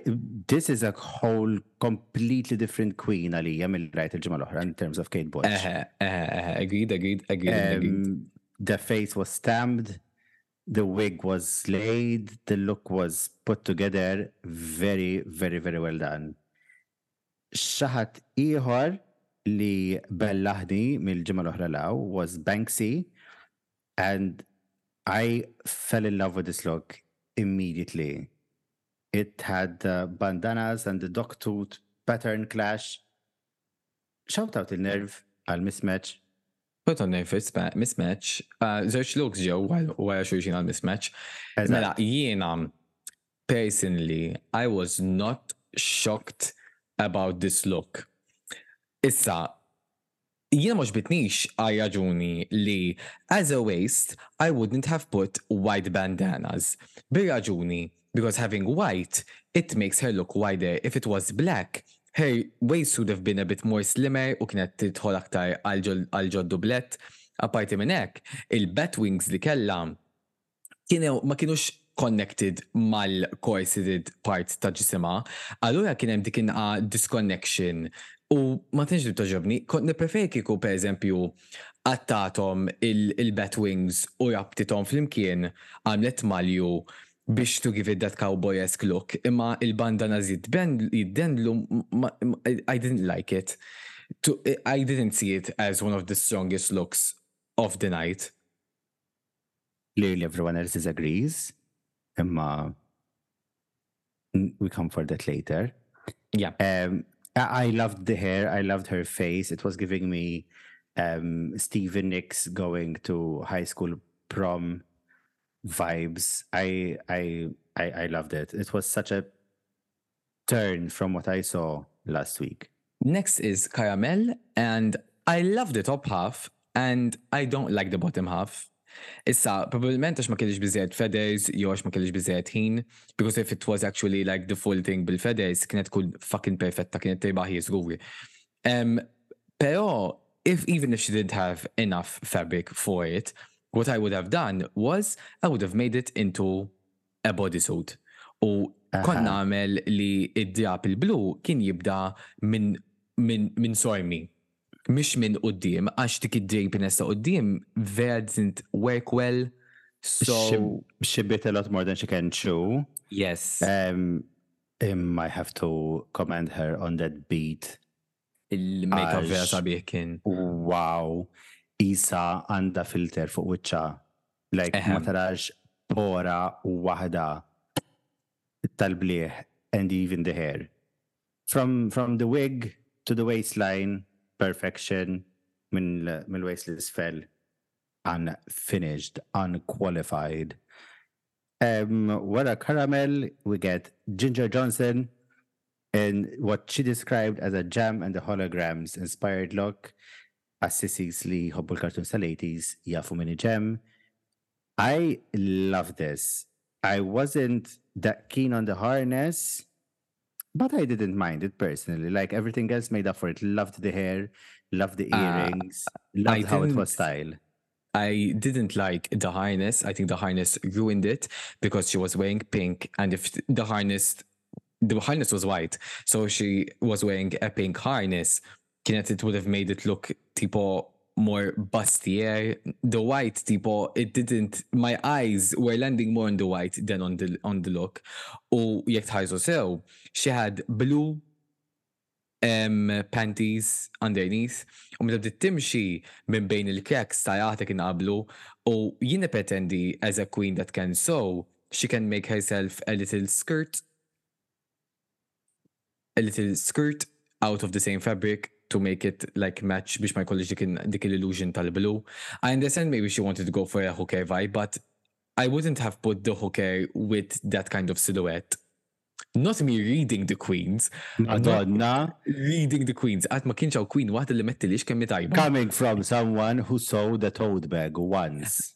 this is a whole completely different queen għalija milli rajt il-ġimgħa l-oħra in terms of Kate Bush. Eħe, eħe, eħe, agreed, agreed, agreed, and agreed. The face was stamped, the wig was laid, the look was put together, very, very, very well done. Xi ħadd ieħor li bellaħni mill-ġimgħa l-oħra 'l hawn was Banksy and I fell in love with this look immediately. It had the bandanas and the dogtooth pattern clash. Shout out lil Nerv għal mismatch. Shout out Nerv għal mismatch. Żewġ looks ġew wara xulxin għal mismatch. Mela jiena Personally I was not shocked about this look. Issa, jiena m'għoġbitnix għar-raġuni li as a waste I wouldn't have put white bandanas. Bir-raġuni, because having white, it makes her look wider, if it was black, her waist would have been a bit more slimmer u kienet tidħol aktar għal ġo d-dublett. Apparti minn hekk, il-batwings li kellha, kienu ma kinux connected mal-coarseted part ta' ġisimha, allura kien hemm dik in-naqa' disconnection u ma tantx din togħġobni. Kont nippreferi kieku per eżempju qattgħathom il-bat wings u rabtithom flimkien għamlet malju biex to give it that cowboyesk look imma il-bandanas jiddendlu ma I didn't like it to I didn't see it as one of the strongest looks of the night. Clearly everyone else disagrees. Imma we come for that later. Yeah. Um, I loved the hair. I loved her face. It was giving me um, Stephen Nicks going to high school prom vibes. I, I I I loved it. It was such a turn from what I saw last week. Next is Caramel and I love the top half and I don't like the bottom half. Issa, probabilment għax ma kellix biżżejjed feathers jew għax ma kellix biżżejjed ħin, because if it was actually like the full thing bil-feathers, kienet tkun fucking perfetta, kienet tirbaħ jiżgur. Um, Però, if even if she didn't have enough fabric for it, what I would have done was I would have made it into a bodysuit. U kont nagħmel li d-djab il-blu kien jibda minn sormi, mhux minn quddiem, għax dik id-drapiness ta' quddiem vera didn't work well, so. She bit a lot more than she can chew. Yes. Imma I have to commend her on that beat Il-makeup vera sabiħ kien. Wow. Isa għanda filter fuq wiċċa. Like, ma tarax pora wahda tal-bliħ and even the hair. From, from the wig to the waistline, perfection, minn mill-waist l-isfel, unfinished, unqualified. Um, a caramel, we get Ginger Johnson and what she described as a gem and the holograms inspired look. Assisis li jħobbu l-cartoons tal-80s jafu ġem. I love this. I wasn't that keen on the harness, but I didn't mind it personally. Like everything else made up for it. Loved the hair, loved the uh, earrings, uh, loved how it was styled. I didn't like the harness. I think the harness ruined it because she was wearing pink. And if the harness, the harness was white. So she was wearing a pink harness kienet it would have made it look tipo more bustier. The white tipo it didn't my eyes were landing more on the white than on the on the look. U jekk tħarsu sew, she had blue um, panties underneath u meta bdiet timxi minn bejn il-cracks ta' jagħtek inqablu u jien nippretendi as a queen that can sew she can make herself a little skirt. a little skirt out of the same fabric to make it like match biex ma jkollix dik il-illusion tal-blu. I understand maybe she wanted to go for a hooker vibe but I wouldn't have put the hooker with that kind of silhouette. Not me reading the queens. Madonna. Reading the queens. Għat ma kienx għaw queen waħda li mettilix kemmi tajba. Coming from someone who sold a tote bag once.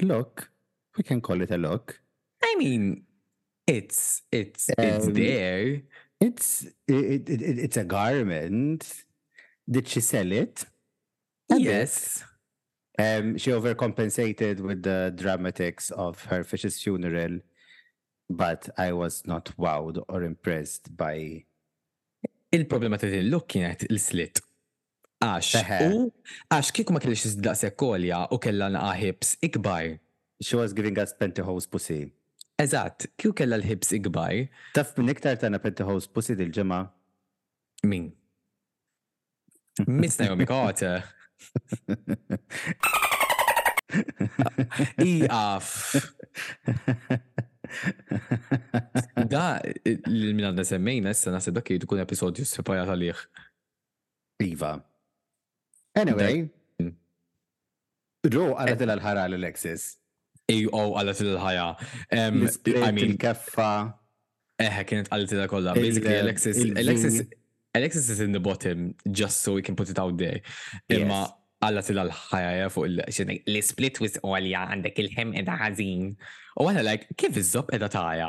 look. We can call it a look. I mean, it's it's um, it's there. It's it, it, it, it's a garment. Did she sell it? A yes. Bit. Um, she overcompensated with the dramatics of her fish's funeral but I was not wowed or impressed by. Il-problema ta' din looking at l-slit. Għax Eħe. u għax kieku ma kellhiex is daqshekk għolja u kellha naqgħa hips ikbar. She was giving us pantyhose pussy. Eżatt, kieku kellha l-hips ikbar. Taf min iktar tana pantyhose pussy dil-ġimgħa? Min? Miss Naomi Carter. Ieqaf! Da, lil min għadna semmejna issa naħseb dak irid ikun episodju separat għalih. Iva. Anyway. Ġo għalet il-ħara l-Alexis. Ijo għalet il-ħajja. I mean, keffa. Eħe, kienet għalet il kolla. Basically, Alexis. Alexis. Alexis is in the bottom just so we can put it out there. Imma għalla tila l-ħajja fuq il-xedni. L-split wis għalja għandek il-ħem edha ħazin. U għalla like, kif iżob edha taja?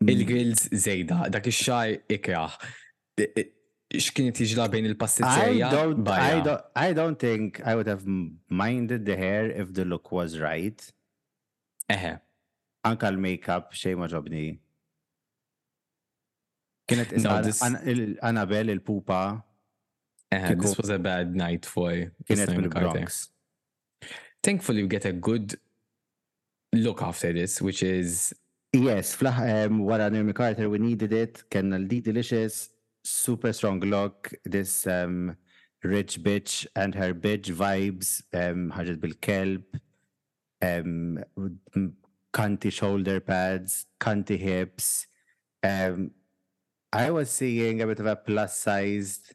Mm. Il-grills zejda, dak ix-xar ikraħ. X'kien tiġla bejn il-pastizzerija? I don't think I would have minded the hair if the look was right. Eħe. Anka l-makeup xej ma ġobni. Kienet Annabelle il-pupa. Eħe, this was a bad night for Kienet mill-Bronx. Thankfully we get a good look after this, which is Yes, um, what wara Naomi Carter, we needed it, kena di delicious, super strong look, this um, rich bitch and her bitch vibes, um, Hajat Bil um, cunty shoulder pads, cunty hips. Um, I was seeing a bit of a plus sized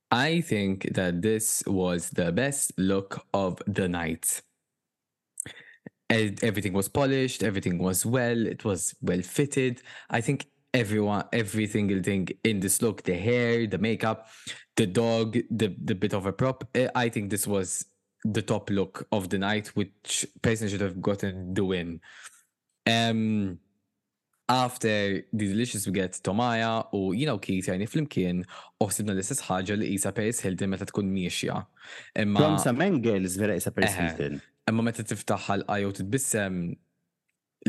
I think that this was the best look of the night. Everything was polished, everything was well, it was well fitted. I think everyone every single thing in this look the hair the makeup the dog the the bit of a prop eh, i think this was the top look of the night which person should have gotten the win After the delicious we get Tomaja u jiena u Keith jgħini flimkien u ħsibna l-istess ħaġa li qisha Paris Hilton meta tkun miexja. Imma From some angles vera qisha Paris Hilton. Imma meta tiftaħ ħalqha jew titbissem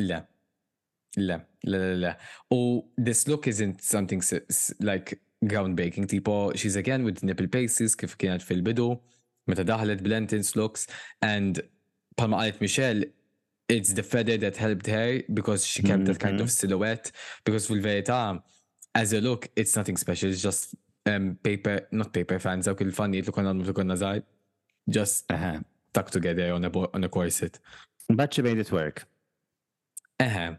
le. Le, le, le, le. U this look isn't something like groundbreaking, tipo she's again with nipple paces kif kienet fil-bidu, meta daħlet bl-entrance looks, and palma qalet Michelle, it's the feather that helped her because she kept that kind of mm-hmm. silhouette because fil-verità as a look it's nothing special it's just um, paper not paper fans dawk il-fannijiet li konna għamlu konna żgħar just uh -huh. tuck together on a, on a corset. But she made it work. Uh -huh.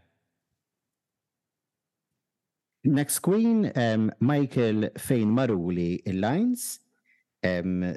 Next queen, um, Michael Fejn Maruli il-Lines. Um,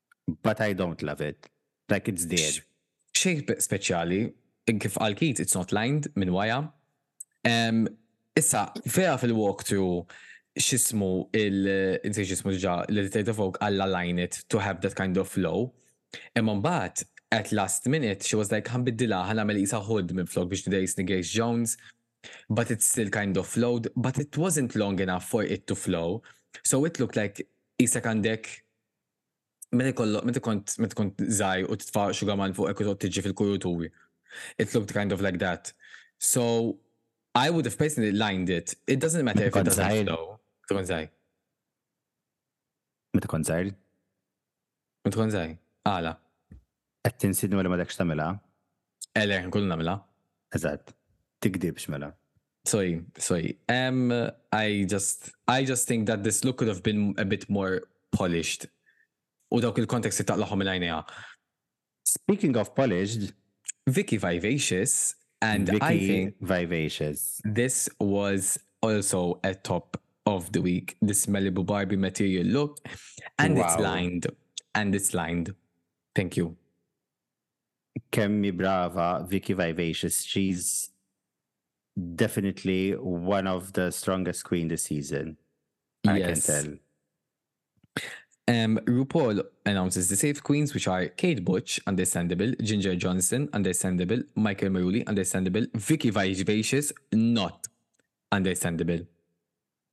but I don't love it, like it's there. Xejn speċjali, kif qal Keith it's not lined minn wara. Issa, vera fil-walkthrough x'ismu il, insejt x'ismu diġà, l-editor ta' Vogue qal align it to have that kind of flow, imma mbagħad at last minute she was like ħa nbiddilha, ħa nagħmel qisha hood minflok biex tidejjsni Grace Jones, but it still kind of flowed, but it wasn't long enough for it to flow, so it looked like qisek għandek Meta jkollok, meta kont, meta kont żgħir u titfa' xugaman fuqek u toqgħod tiġri fil-kuru turi. It looked kind of like that. So, I would have personally lined it. It doesn't matter if it doesn't flow. Meta kont żgħir. Meta kont żgħir? Meta kont żgħir. Għala? Qed tinsiednu li m'għadekx tagħmilha? Eleh, nkunu nagħmilha. Eżatt. Tigdibx mela. Sorry, sorry. Um, I just, I just think that this look could have been a bit more polished. U dawk il-kontekst li taqlaħom il-għajnija. Speaking of polished. Vicky Vivacious, and Vicky I think Vivacious. This was also a top of the week, this Malibu Barbie material look, and wow. it's lined, and it's lined. Thank you. Kemi Brava, Vicky Vivacious. She's definitely one of the strongest queen this season. I yes. can tell. Um, RuPaul announces the safe queens, which are Kate Butch, understandable, Ginger Johnson, understandable, Michael Maruli, understandable, Vicky Vivacious, not understandable.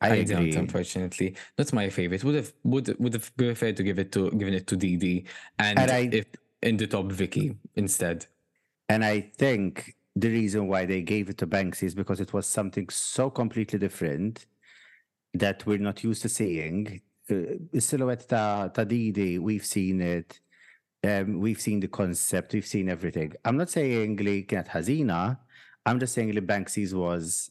I, I agree. don't, unfortunately. Not my favorite. Would have would would have preferred to give it to given it to DD and, and I, if in the top Vicky instead. And I think the reason why they gave it to Banksy is because it was something so completely different that we're not used to seeing. Uh, silhouette ta, ta Didi, we've seen it. Um, we've seen the concept, we've seen everything. I'm not saying like at Hazina, i I'm just saying li Banksy's was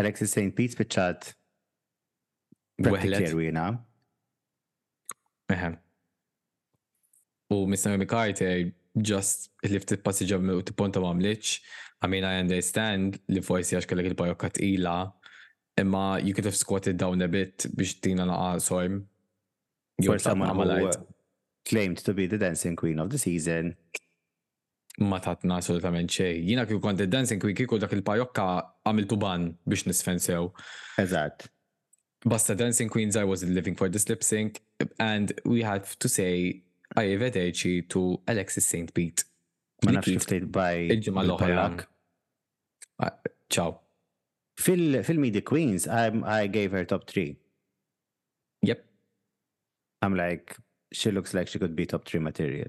Alexis St. Pete spiċċat Weħlet. Wina. Eħe. U Mr. McCarthy just li ftit passi ġew u tipponta ma għamlitx. I mean I understand li forsi għax kellek il-bajokka tqila, imma you could have squatted down a bit biex tina naqa' sojm. Forsi ma għamlajt. Claimed to be the dancing queen of the season. ma tatna assolutament xejn. Jiena kieku kont id-Dancing Queen kieku dak il-pajokka għamiltu ban biex nisfen sew. Eżatt. Basta Dancing Queens I wasn't living for this lip sync and we have to say arrivederci to Alexis St. Pete. Ma nafx kif tgħid baj. Il-ġimgħa l-oħra. Ciao. Fil-Midi Queens, I gave her top 3. Yep. I'm like, she looks like she could be top 3 material.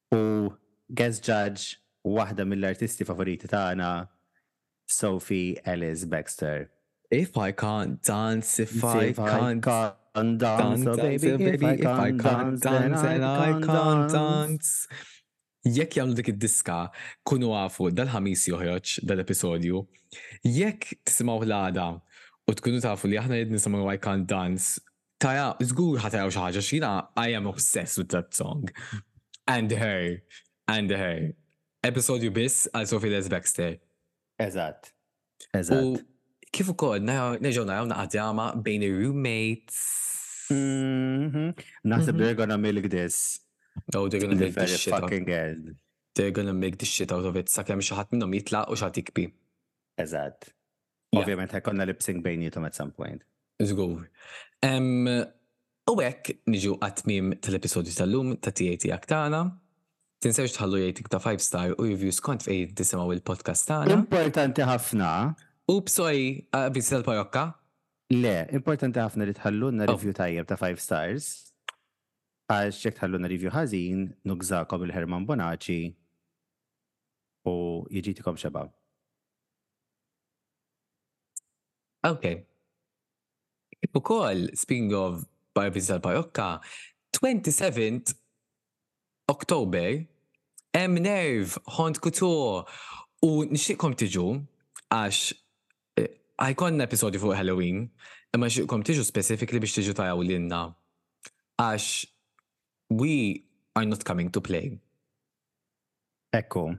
U guest judge waħda mill-artisti favoriti tagħna Sophie Ellis Bextor. If I can't dance, if I can't dance, oh baby, if I can't dance, then I can't dance. Jekk jagħmlu dik id-diska, kunu għafu dal-ħamis joħroġ dal-episodju. Jekk tisimgħu l-għada u tkunu tafu li aħna jidni samaw I can't dance Tara, żgur ħa taraw xi ħaġa xina I am obsessed with that song. And her, and her. Episodju biss għal Sophie Les Baxter. Eżatt. Eżatt. Kif ukoll neġgħu naraw naqa' drama bejn ir-roommates. Mhm. Naħseb mhm. they're gonna milk this. Oh, they're gonna milk this shit out. They're gonna milk this shit out of it. Sakemm xi ħadd minnhom jitlaq u xi ħadd jikbi. Eżatt. Ovvjament ħajkonna lip sync bejnietom at some point. Żgur. U hekk niġu għat-tmiem tal-episodju tal-lum ta' tiegħi tiegħek tagħna. Tinsewx tħallu rating ta' 5 star u review skont fejn tisimgħu l-podcast tagħna. Importanti ħafna. Oops, sorry, viżi tal-parokka. Le, importanti ħafna li tħallulna review tajjeb ta' 5 stars. Għax jekk tħallulna review ħażin, nugżakom il-Herman Bonaci u jiġitikom xeba. Okay. Kif ukoll, speaking of barbies tal-parokka, 27th October hemm nerv ħont kutur u nixtieqkom tiġu għax eh, ħajkonna episodi fuq Halloween, imma nixtieqkom tiġu specifically biex tiġu taraw lilna. Għax we are not coming to play. Ekku.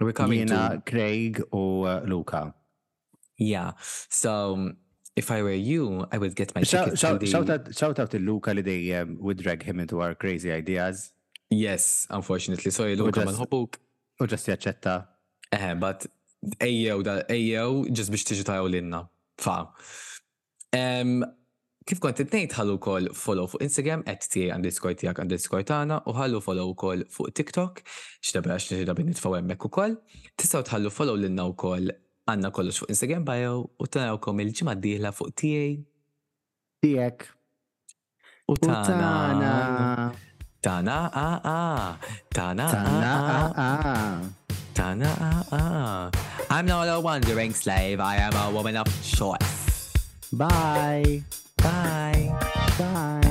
Jiena Craig u Luca. Yeah, so if I were you, I would get my ticket. Shout out il-Luca li dejjem we drag him into our crazy ideas. Yes, unfortunately. Sorry, Luca, ma nħobbuk. U ġast jaċċetta. Eh, but ejjew, ejjew, ġast biex tiġi tajaw l-inna. Fa. Ehm, kif kont qed ngħid ħallu wkoll follow fuq Instagram @tiegħi_tiegħek_tagħna u ħallu follow ukoll fuq TikTok, x'drabi għax xi drabi nitfgħu hemmhekk ukoll. Tistgħu tħallu follow lilna wkoll għandna kollox fuq Instagram bio u t-narawkom il-ġimgħa d-dieħla fuq Tiegħi. Tiegħek. U tana. Tana a a. Tana a a. Tana a a. I'm not a wandering slave, I am a woman of choice. Bye. Bye. Bye.